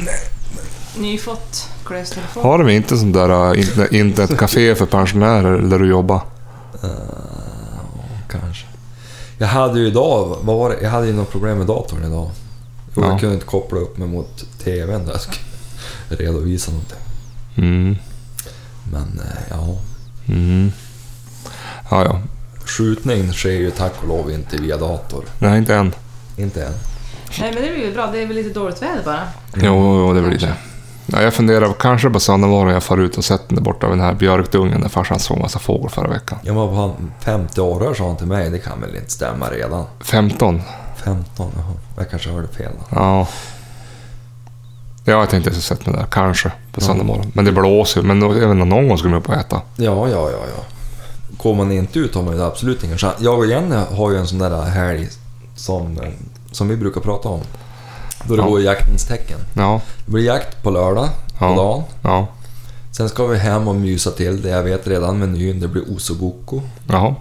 Speaker 3: nyfått klöstelefon.
Speaker 1: Har de inte sånt där uh, internet, internetcafé för pensionärer där du jobbar?
Speaker 2: Kanske. Jag hade ju idag, vad var det? Jag hade ju något problem med datorn idag. Jo,
Speaker 1: Ja.
Speaker 2: Jag kunde inte koppla upp mig mot TVn där jag skulle redovisa någonting.
Speaker 1: Mm.
Speaker 2: Men eh, ja,
Speaker 1: Mm. Ja, ja.
Speaker 2: skjutning sker ju tack och lov inte via dator.
Speaker 1: Nej, inte än.
Speaker 2: Inte än.
Speaker 3: Nej, men det blir ju bra. Det är väl lite dåligt väder bara.
Speaker 1: Jo, jo, det blir det. Ja, jag funderar kanske på söndag morgon jag far ut och sätter mig borta vid den här björkdungen där farsan såg massa fågel förra veckan.
Speaker 2: Jag var på han 50 år sa han till mig. Det kan väl inte stämma redan?
Speaker 1: 15.
Speaker 2: 15, jaha. Jag kanske hörde fel då.
Speaker 1: Ja. Ja, jag tänkte jag skulle sätta mig där. Kanske på
Speaker 2: Ja.
Speaker 1: söndag morgon. Men det blåser ju. Men inte, någon gång ska de upp och äta.
Speaker 2: Ja, ja, ja, ja. Går man inte ut har man ju absolut ingen chans. Jag och Jenny har ju en sån där helg som, eh, som vi brukar prata om. Då det
Speaker 1: Ja.
Speaker 2: går i jaktens tecken.
Speaker 1: Ja,
Speaker 2: Det blir jakt på lördag, på
Speaker 1: Ja.
Speaker 2: dagen.
Speaker 1: ja.
Speaker 2: Sen ska vi hem och mysa till det. Jag vet redan menyn. Det blir osobuco.
Speaker 1: Jaha.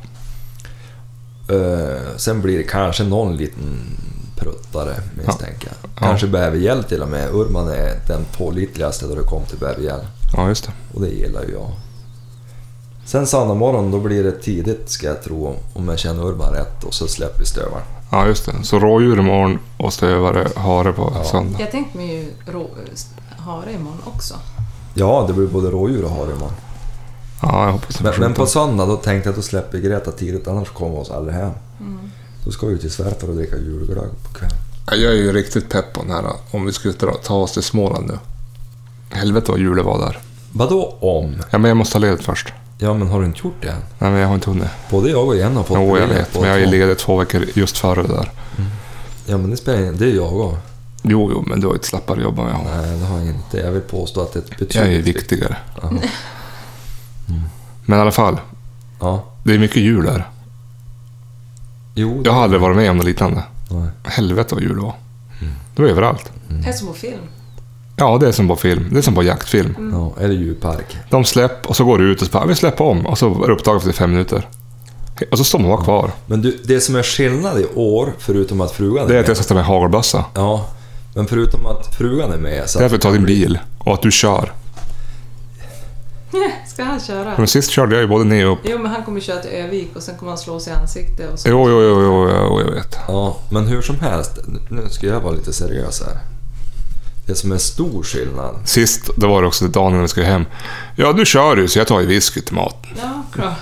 Speaker 2: Uh, sen blir det kanske någon liten pruttare misstänker jag. Kanske bävergäll till och med. Urman är den pålitligaste då det kom till bävergäll.
Speaker 1: Ja, just det.
Speaker 2: Och det gillar ju jag. Sen söndag morgon då blir det tidigt ska jag tro om jag känner Urban rätt och så släpper vi stövaren.
Speaker 1: Ja, just det. Så rådjur imorgon och stövare, hare på
Speaker 2: Ja.
Speaker 1: söndag.
Speaker 3: Jag tänkte mig ju rå, hare imorgon också.
Speaker 2: Ja, det blir både rådjur och hare imorgon.
Speaker 1: Ja, jag hoppas det
Speaker 2: Men,
Speaker 1: får
Speaker 2: men på söndag då tänkte jag att då släpper Greta tidigt annars kommer vi oss aldrig hem.
Speaker 3: Mm.
Speaker 2: Då ska vi till svärfar och dricka julglögg på kvällen.
Speaker 1: Ja, Jag är ju riktigt pepp på den här om vi skulle ta oss till Småland nu. Helvete vad jul det var där.
Speaker 2: Vadå om?
Speaker 1: Ja, men jag måste ha ledigt först.
Speaker 2: Ja, men har du inte gjort det än?
Speaker 1: Nej, men jag har inte hunnit.
Speaker 2: Både jag och Jenny har fått
Speaker 1: Jo, jag vet.
Speaker 2: på
Speaker 1: Men jag är ledig två veckor just före det där.
Speaker 2: Ja, men det spelar ingen Det är jag också.
Speaker 1: Jo, jo, men du har ett slappare jobb än jag har.
Speaker 2: Nej, det har jag inte. Jag vill påstå att det är ett betydligt...
Speaker 1: Jag är viktigare.
Speaker 2: Ja.
Speaker 1: Men i alla fall,
Speaker 2: ja.
Speaker 1: det är mycket jul där.
Speaker 2: Jo.
Speaker 1: Jag har aldrig varit med om något liknande.
Speaker 2: Nej.
Speaker 1: Helvete vad jul det var.
Speaker 2: Mm.
Speaker 1: Det var överallt.
Speaker 3: Det är som på film.
Speaker 1: Ja, det är som på film. Det är som på jaktfilm.
Speaker 2: Ja, eller djurpark.
Speaker 1: De släpper och så går du ut och så bara, vi släpper om. Och så är det upptaget efter fem minuter. Och så står man bara kvar.
Speaker 2: Men du, det som är skillnad i år, förutom att frugan
Speaker 1: Det är
Speaker 2: är
Speaker 1: att jag ska ta med hagelbössa.
Speaker 2: Ja, men förutom att frugan är med så
Speaker 1: Det är
Speaker 2: att
Speaker 1: för att ta din bil och att du kör.
Speaker 3: Ska han köra?
Speaker 1: Men sist körde jag ju både ner och upp.
Speaker 3: Jo, men han kommer köra till Övik och sen kommer han slå sig i ansiktet och så.
Speaker 1: Jo, jo, jo, jo, jo jag vet.
Speaker 2: Ja, men hur som helst. Nu ska jag vara lite seriös här. Det som är stor skillnad.
Speaker 1: Sist, det var det också dagen när vi skulle hem. Ja, du kör ju så jag tar ju whisky till maten.
Speaker 3: Ja, bra.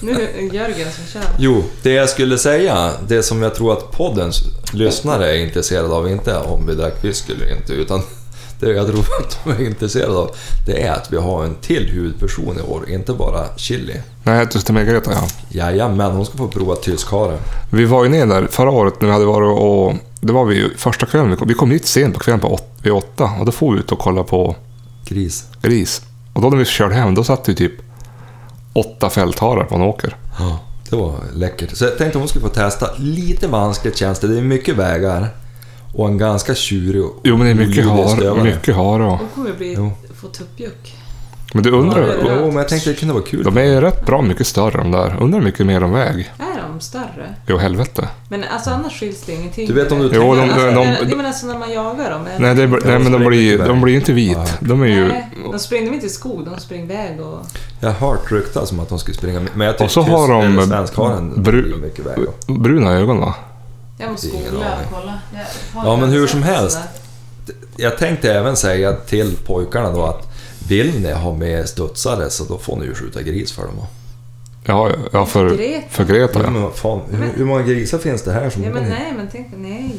Speaker 3: Nu är det Jörgen som kör.
Speaker 2: Jo, det jag skulle säga, det som jag tror att poddens lyssnare är intresserade av, inte om vi drack whisky eller inte, utan det jag tror att de är intresserade av, det är att vi har en till huvudperson i år, inte bara Chili.
Speaker 1: Nej, jag heter Margareta, ja.
Speaker 2: Jajamän, hon ska få prova tyskhare.
Speaker 1: Vi var ju ner där förra året när vi hade varit och... Det var vi ju första kvällen. Vi kom, vi kom hit sent på kvällen på åt, vid åtta och då får vi ut och kolla på
Speaker 2: Gris.
Speaker 1: gris. Och då när vi körde hem, då satt det ju typ åtta fältharar på en åker.
Speaker 2: Ja, det var läckert. Så jag tänkte om hon skulle få testa. Lite vanskligt känns det. Det är mycket vägar och en ganska tjurig och
Speaker 1: Jo, men det är mycket
Speaker 2: stövare.
Speaker 1: Mycket hare och...
Speaker 3: Hon kommer bli,
Speaker 2: Jo.
Speaker 3: få tuppjuck.
Speaker 1: Men du
Speaker 3: Ja,
Speaker 1: undrar...
Speaker 3: det.
Speaker 2: Jo, men jag tänkte det kunde vara kul.
Speaker 1: De är ju rätt bra mycket större de där. Undrar hur mycket mer de väg.
Speaker 3: Är de större?
Speaker 1: Jo, helvete.
Speaker 3: Men alltså annars skiljs det ingenting.
Speaker 2: Du vet om du
Speaker 1: Jo, de-
Speaker 3: alltså,
Speaker 1: de- de-
Speaker 3: men alltså när man jagar dem. är-
Speaker 1: Nej, det, nej men de blir,
Speaker 2: inte
Speaker 1: de blir inte vit. De är ju...
Speaker 3: Nej, de springer inte i skog, de springer iväg och...
Speaker 2: Jag har hört ryktas om att de skulle springa men jag tycker
Speaker 1: Och så har de
Speaker 2: eller svenskharen
Speaker 1: bru-
Speaker 2: blir mycket väg. då.
Speaker 1: bruna ögon va?
Speaker 3: Jag måste googla och kolla. Jag har
Speaker 2: Ja, men hur som helst. Jag tänkte även säga till pojkarna då att vill ni ha med studsare så då får ni ju skjuta gris för dem.
Speaker 1: Ja, ja för,
Speaker 3: Greta.
Speaker 1: för Greta
Speaker 2: Ja, men fan, hur, hur många grisar finns det här som
Speaker 3: Ja men nej, men tänk, nej.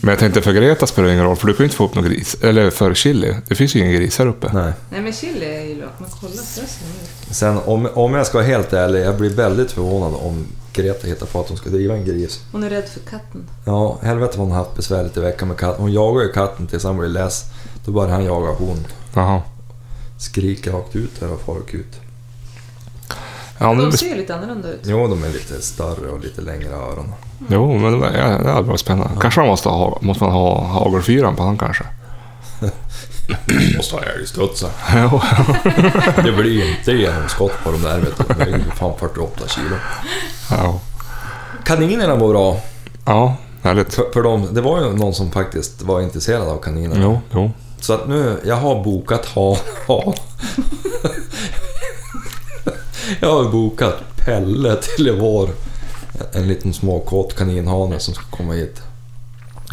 Speaker 1: Men jag tänkte för Greta spelar det ingen roll, för du kan ju inte få upp någon gris. Eller för chili. Det finns ju ingen gris här uppe.
Speaker 2: Nej.
Speaker 3: Nej men chili är ju lök, men kolla strössen nu.
Speaker 2: Sen om, om jag ska vara helt ärlig, jag blir väldigt förvånad om Greta hittar på att hon ska driva en gris.
Speaker 3: Hon är rädd för katten.
Speaker 2: Ja, helvete vad hon har haft besvärligt i veckan med katten. Hon jagar ju katten tills han blir less. Då börjar han jaga hon.
Speaker 1: Jaha.
Speaker 2: Skriker rakt ut där och far ut.
Speaker 1: Ja, men,
Speaker 3: De ser ju lite annorlunda ut.
Speaker 2: Jo, de är lite större och lite längre öron.
Speaker 1: jo, men det, var, ja, det hade varit spännande. Kanske man måste ha, måste man ha hagelfyran på han kanske.
Speaker 2: Måste ha älgstudsar. Det blir ju inte genomskott på de där, vet du. De väger ju fan 48 kilo.
Speaker 1: ja.
Speaker 2: Kaninerna var bra.
Speaker 1: Ja, härligt.
Speaker 2: För, för dem, det var ju någon som faktiskt var intresserad av kaniner.
Speaker 1: Jo, jo.
Speaker 2: Så att nu, jag har bokat ha, ha. Jag har bokat Pelle till i vår. En liten småkåt kaninhane som ska komma hit.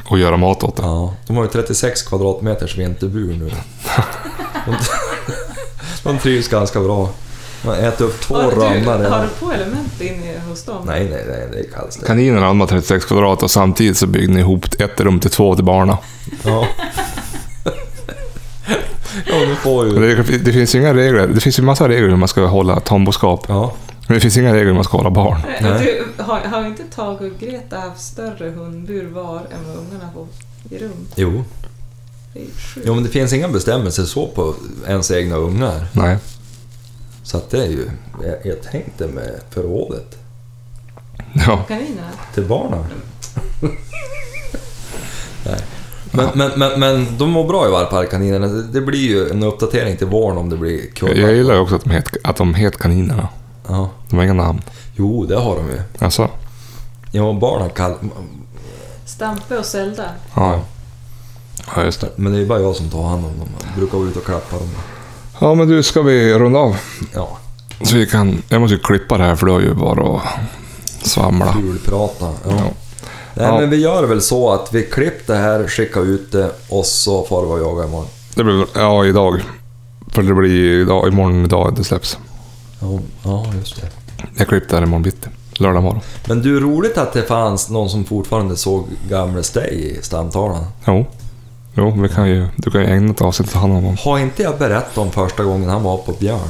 Speaker 1: Och göra mat åt det.
Speaker 2: Ja, de har ju 36 kvadratmeters vinterbur nu. De, de trivs ganska bra. Man äter upp två
Speaker 3: Har du,
Speaker 2: rönnar.
Speaker 3: har du på element inne hos dem?
Speaker 2: Nej, nej, nej, det är kallt.
Speaker 1: Kaninerna hade man 36 kvadrat och samtidigt så byggde ni ihop ett rum till två till barna.
Speaker 2: Ja. Får ju...
Speaker 1: Det, det finns ju inga regler. Det finns ju massa regler hur man ska hålla tamboskap.
Speaker 2: Ja,
Speaker 1: Men det finns inga regler hur man ska hålla barn.
Speaker 3: Du, har, har inte Tage och Greta haft större hundbur var än vad ungarna får i rum?
Speaker 2: jo. Jo, men det finns inga bestämmelser så på ens egna ungar.
Speaker 1: Nej.
Speaker 2: Så att det är ju... Jag, jag tänkte med förrådet
Speaker 1: Ja.
Speaker 3: Kaninerna?
Speaker 2: till barnen. Nej. Men, men, men, men de mår bra i kaninerna. Det, det blir ju en uppdatering till våren om det blir kullar.
Speaker 1: jag gillar ju också att de heter, att de heter kaninerna.
Speaker 2: Ja.
Speaker 1: De har inga namn.
Speaker 2: Jo, det har de ju.
Speaker 1: Alltså.
Speaker 2: Ja, barnen kall...
Speaker 3: Stampe och Zelda.
Speaker 1: Ja. Ja, just det.
Speaker 2: Men det är ju bara jag som tar hand om dem. Jag brukar vara ute och klappa dem.
Speaker 1: Ja, men du, ska vi runda av?
Speaker 2: Ja,
Speaker 1: Så vi kan... Jag måste ju klippa det här för du har ju bara att svamla.
Speaker 2: kulprata. Ja.
Speaker 1: Ja.
Speaker 2: Nej,
Speaker 1: Ja.
Speaker 2: men vi gör väl så att vi klipper det här, skickar ut det och så får vi jaga imorgon.
Speaker 1: Det blir Ja, idag. För det blir idag, imorgon idag det släpps.
Speaker 2: Ja, ja, just det.
Speaker 1: Jag klippte det här imorgon bitti. Lördag morgon.
Speaker 2: Men du, roligt att det fanns någon som fortfarande såg gamle Stay i stamtavlan.
Speaker 1: Jo. Jo, vi kan ju, du kan ju ägna ett avsnitt åt honom. om-
Speaker 2: Har inte jag berättat om första gången han var på Björn?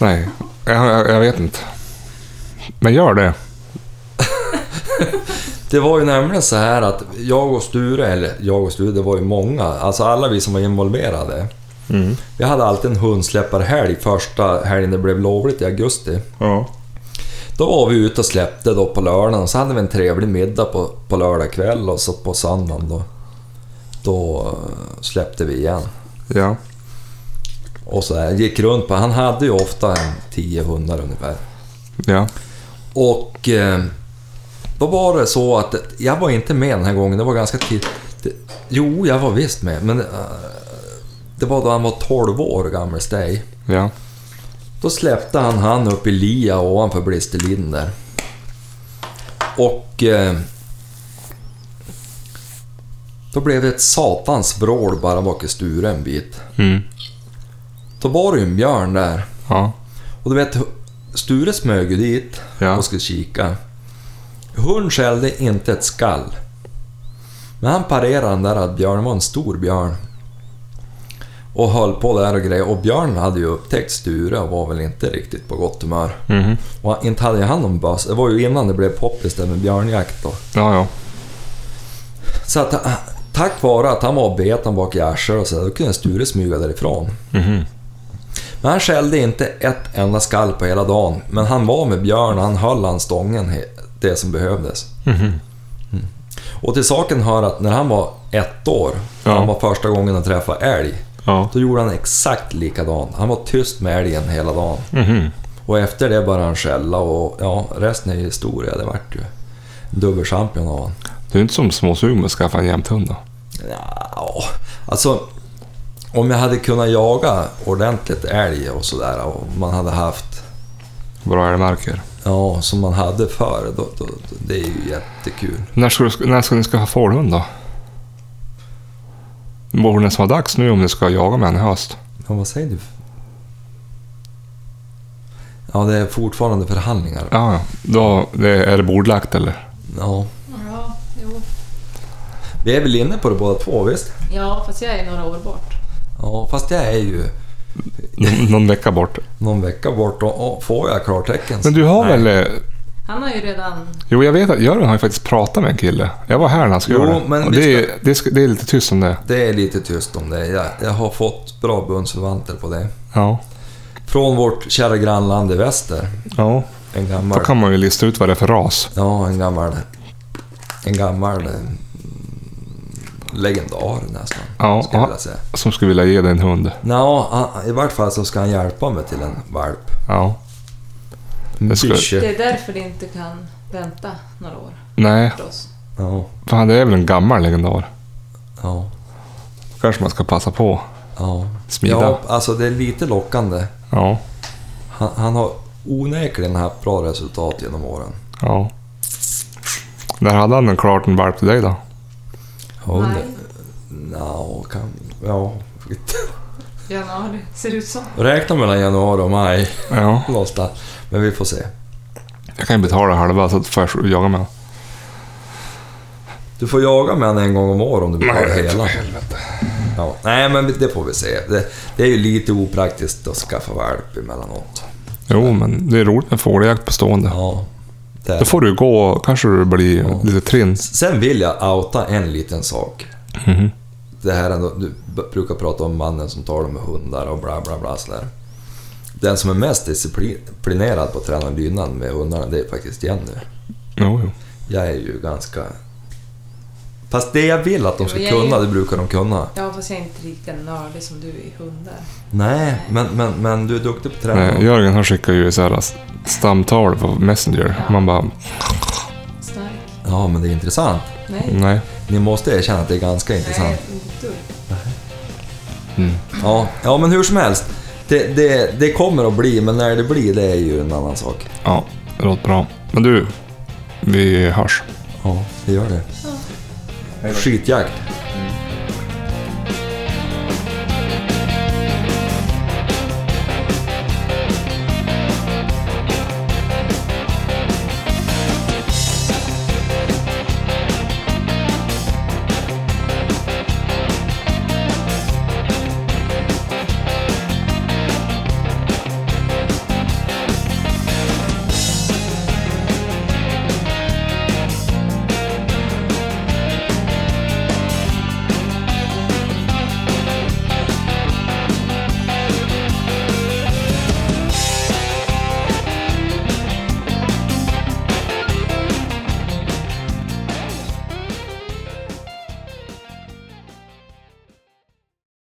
Speaker 1: Nej, jag, jag, jag vet inte. Men gör det.
Speaker 2: Det var ju nämligen så här att jag och Sture, eller jag och Sture, det var ju många, alltså alla vi som var involverade.
Speaker 1: Mm.
Speaker 2: Vi hade alltid en hundsläpparhelg första helgen det blev lovligt i augusti.
Speaker 1: Ja.
Speaker 2: Då var vi ute och släppte då på lördagen och så hade vi en trevlig middag på, på lördag kväll och så på söndagen då, då släppte vi igen.
Speaker 1: Ja.
Speaker 2: Och så här, gick runt på, han hade ju ofta en tio hundar ungefär.
Speaker 1: Ja.
Speaker 2: Och eh, då var det så att jag var inte med den här gången, det var ganska tidigt. Jo, jag var visst med, men eh, det var då han var 12 år gammal, Stay.
Speaker 1: Ja.
Speaker 2: Då släppte han han upp i lia ovanför Blisterliden där. Och... Eh, då blev det ett satans vrål bara bak i Sture en bit.
Speaker 1: Mm.
Speaker 2: Då var det ju en björn där.
Speaker 1: Ja.
Speaker 2: Och du vet, Sture smög ju dit
Speaker 1: Ja.
Speaker 2: och skulle kika. Hund skällde inte ett skall. Men han parerade den där att björnen var en stor björn. Och höll på där och grejer. Och björn hade ju upptäckt Sture och var väl inte riktigt på gott humör.
Speaker 1: Mhm.
Speaker 2: Och inte hade han någon böss. Det var ju innan det blev poppis där med björnjakt då.
Speaker 1: Ja, ja.
Speaker 2: Så att ah, tack vare att han var beten bak i arslet och så då kunde Sture smyga därifrån.
Speaker 1: Mhm.
Speaker 2: Men han skällde inte ett enda skall på hela dagen. Men han var med Björn och han höll han stången det som behövdes.
Speaker 1: Mhm.
Speaker 2: Och till saken hör att när han var ett år,
Speaker 1: Ja.
Speaker 2: han var första gången att träffa älg,
Speaker 1: Ja.
Speaker 2: då gjorde han exakt likadant. Han var tyst med älgen hela dagen.
Speaker 1: Mhm.
Speaker 2: Och efter det började han skälla och ja, resten är historia. Det vart ju dubbelchampion av honom.
Speaker 1: Det är inte som småsugen att skaffa en jämthund då.
Speaker 2: Ja, alltså om jag hade kunnat jaga ordentligt älg och sådär och man hade haft
Speaker 1: Bra älgmarker.
Speaker 2: Ja, som man hade förr. Då, då, då, det är ju jättekul.
Speaker 1: När ska, du, när ska ni skaffa fårhund då? Det borde nästan vara dags nu om ni ska jaga med en i höst.
Speaker 2: Ja, vad säger du? Ja, det är fortfarande förhandlingar.
Speaker 1: Ja. Då det, är det bordlagt eller?
Speaker 2: Ja.
Speaker 3: Ja, jo.
Speaker 2: Vi är väl inne på det båda två, visst?
Speaker 3: Ja, fast jag är några år bort.
Speaker 2: Ja, fast jag är ju
Speaker 1: Någon, vecka bort.
Speaker 2: någon vecka bort och, och får jag klartecken
Speaker 1: Men du har
Speaker 2: Nej.
Speaker 1: väl... eh,
Speaker 3: Han har ju redan...
Speaker 1: Jo, jag vet att Jörgen har ju faktiskt pratat med en kille. Jag var här när han skulle
Speaker 2: Jo,
Speaker 1: göra det.
Speaker 2: men
Speaker 1: Och det, är, det, ska, det är lite tyst om det.
Speaker 2: Det är lite tyst om det. Jag, jag har fått bra bundsförvanter på det.
Speaker 1: Ja.
Speaker 2: Från vårt kära grannland i väster.
Speaker 1: Ja.
Speaker 2: En
Speaker 1: Då
Speaker 2: gammal...
Speaker 1: kan man ju lista ut vad det är för ras.
Speaker 2: Ja, en gammal... En gammal... Legendar nästan,
Speaker 1: Ja,
Speaker 2: skulle jag
Speaker 1: ja.
Speaker 2: vilja säga.
Speaker 1: Som skulle vilja ge dig en hund.
Speaker 2: Nå, han- i vart fall så ska han hjälpa mig till en valp.
Speaker 1: Ja. Det ska-
Speaker 2: bische.
Speaker 3: Det är därför det inte kan vänta några år
Speaker 1: Nej,
Speaker 3: för.
Speaker 2: Ja,
Speaker 1: det är väl en gammal legendar.
Speaker 2: ja,
Speaker 1: kanske man ska passa på.
Speaker 2: ja.
Speaker 1: Smida.
Speaker 2: Ja, alltså det är lite lockande.
Speaker 1: Ja.
Speaker 2: Han, han har onekligen haft bra resultat genom åren.
Speaker 1: Ja. När hade han en klart en valp till dig då?
Speaker 2: Ja,
Speaker 3: Nej.
Speaker 2: det- Nå, kan... Ja.
Speaker 3: Januari ser det ut som.
Speaker 2: Räkna mellan januari och maj
Speaker 1: Ja.
Speaker 2: någonstans. Men vi får se.
Speaker 1: Jag kan ju betala halva så får jag jaga med
Speaker 2: Du får jaga med en gång om året om du betalar
Speaker 1: Nej,
Speaker 2: hela.
Speaker 1: helvete.
Speaker 2: Ja. Nej, men det får vi se. Det, det är ju lite opraktiskt att skaffa valp emellanåt.
Speaker 1: Jo, men det är roligt med fågeljakt på stående.
Speaker 2: Ja. Det.
Speaker 1: Då får du gå, kanske du blir
Speaker 2: Ja.
Speaker 1: lite trinn.
Speaker 2: Sen vill jag outa en liten sak.
Speaker 1: Mhm.
Speaker 2: Det här ändå, du brukar prata om mannen som talar med hundar och bla bla bla sådär. Den som är mest disciplinerad på att träna lydnad med hundarna, det är faktiskt Jenny.
Speaker 1: Jo, jo.
Speaker 2: Jag är ju ganska... Fast det jag vill att de ska kunna, det brukar de kunna.
Speaker 3: Ja, fast jag är inte lika nördig som du i hundar.
Speaker 2: Nej, men, men, men du är duktig på träna.
Speaker 1: Nej, Jörgen han skickar ju så här stamtal på Messenger.
Speaker 3: Ja.
Speaker 1: Man bara,
Speaker 3: Stark.
Speaker 2: Ja, men det är intressant.
Speaker 3: Nej.
Speaker 1: nej.
Speaker 2: Ni måste erkänna att det är ganska intressant.
Speaker 3: Nej, inte.
Speaker 1: Mm.
Speaker 2: Ja, ja men hur som helst. Det, det, det kommer att bli, men när det blir, det är ju en annan sak.
Speaker 1: Ja, det låter bra. Men du, vi hörs.
Speaker 2: Ja, det gör det. Exakt. Skitjakt.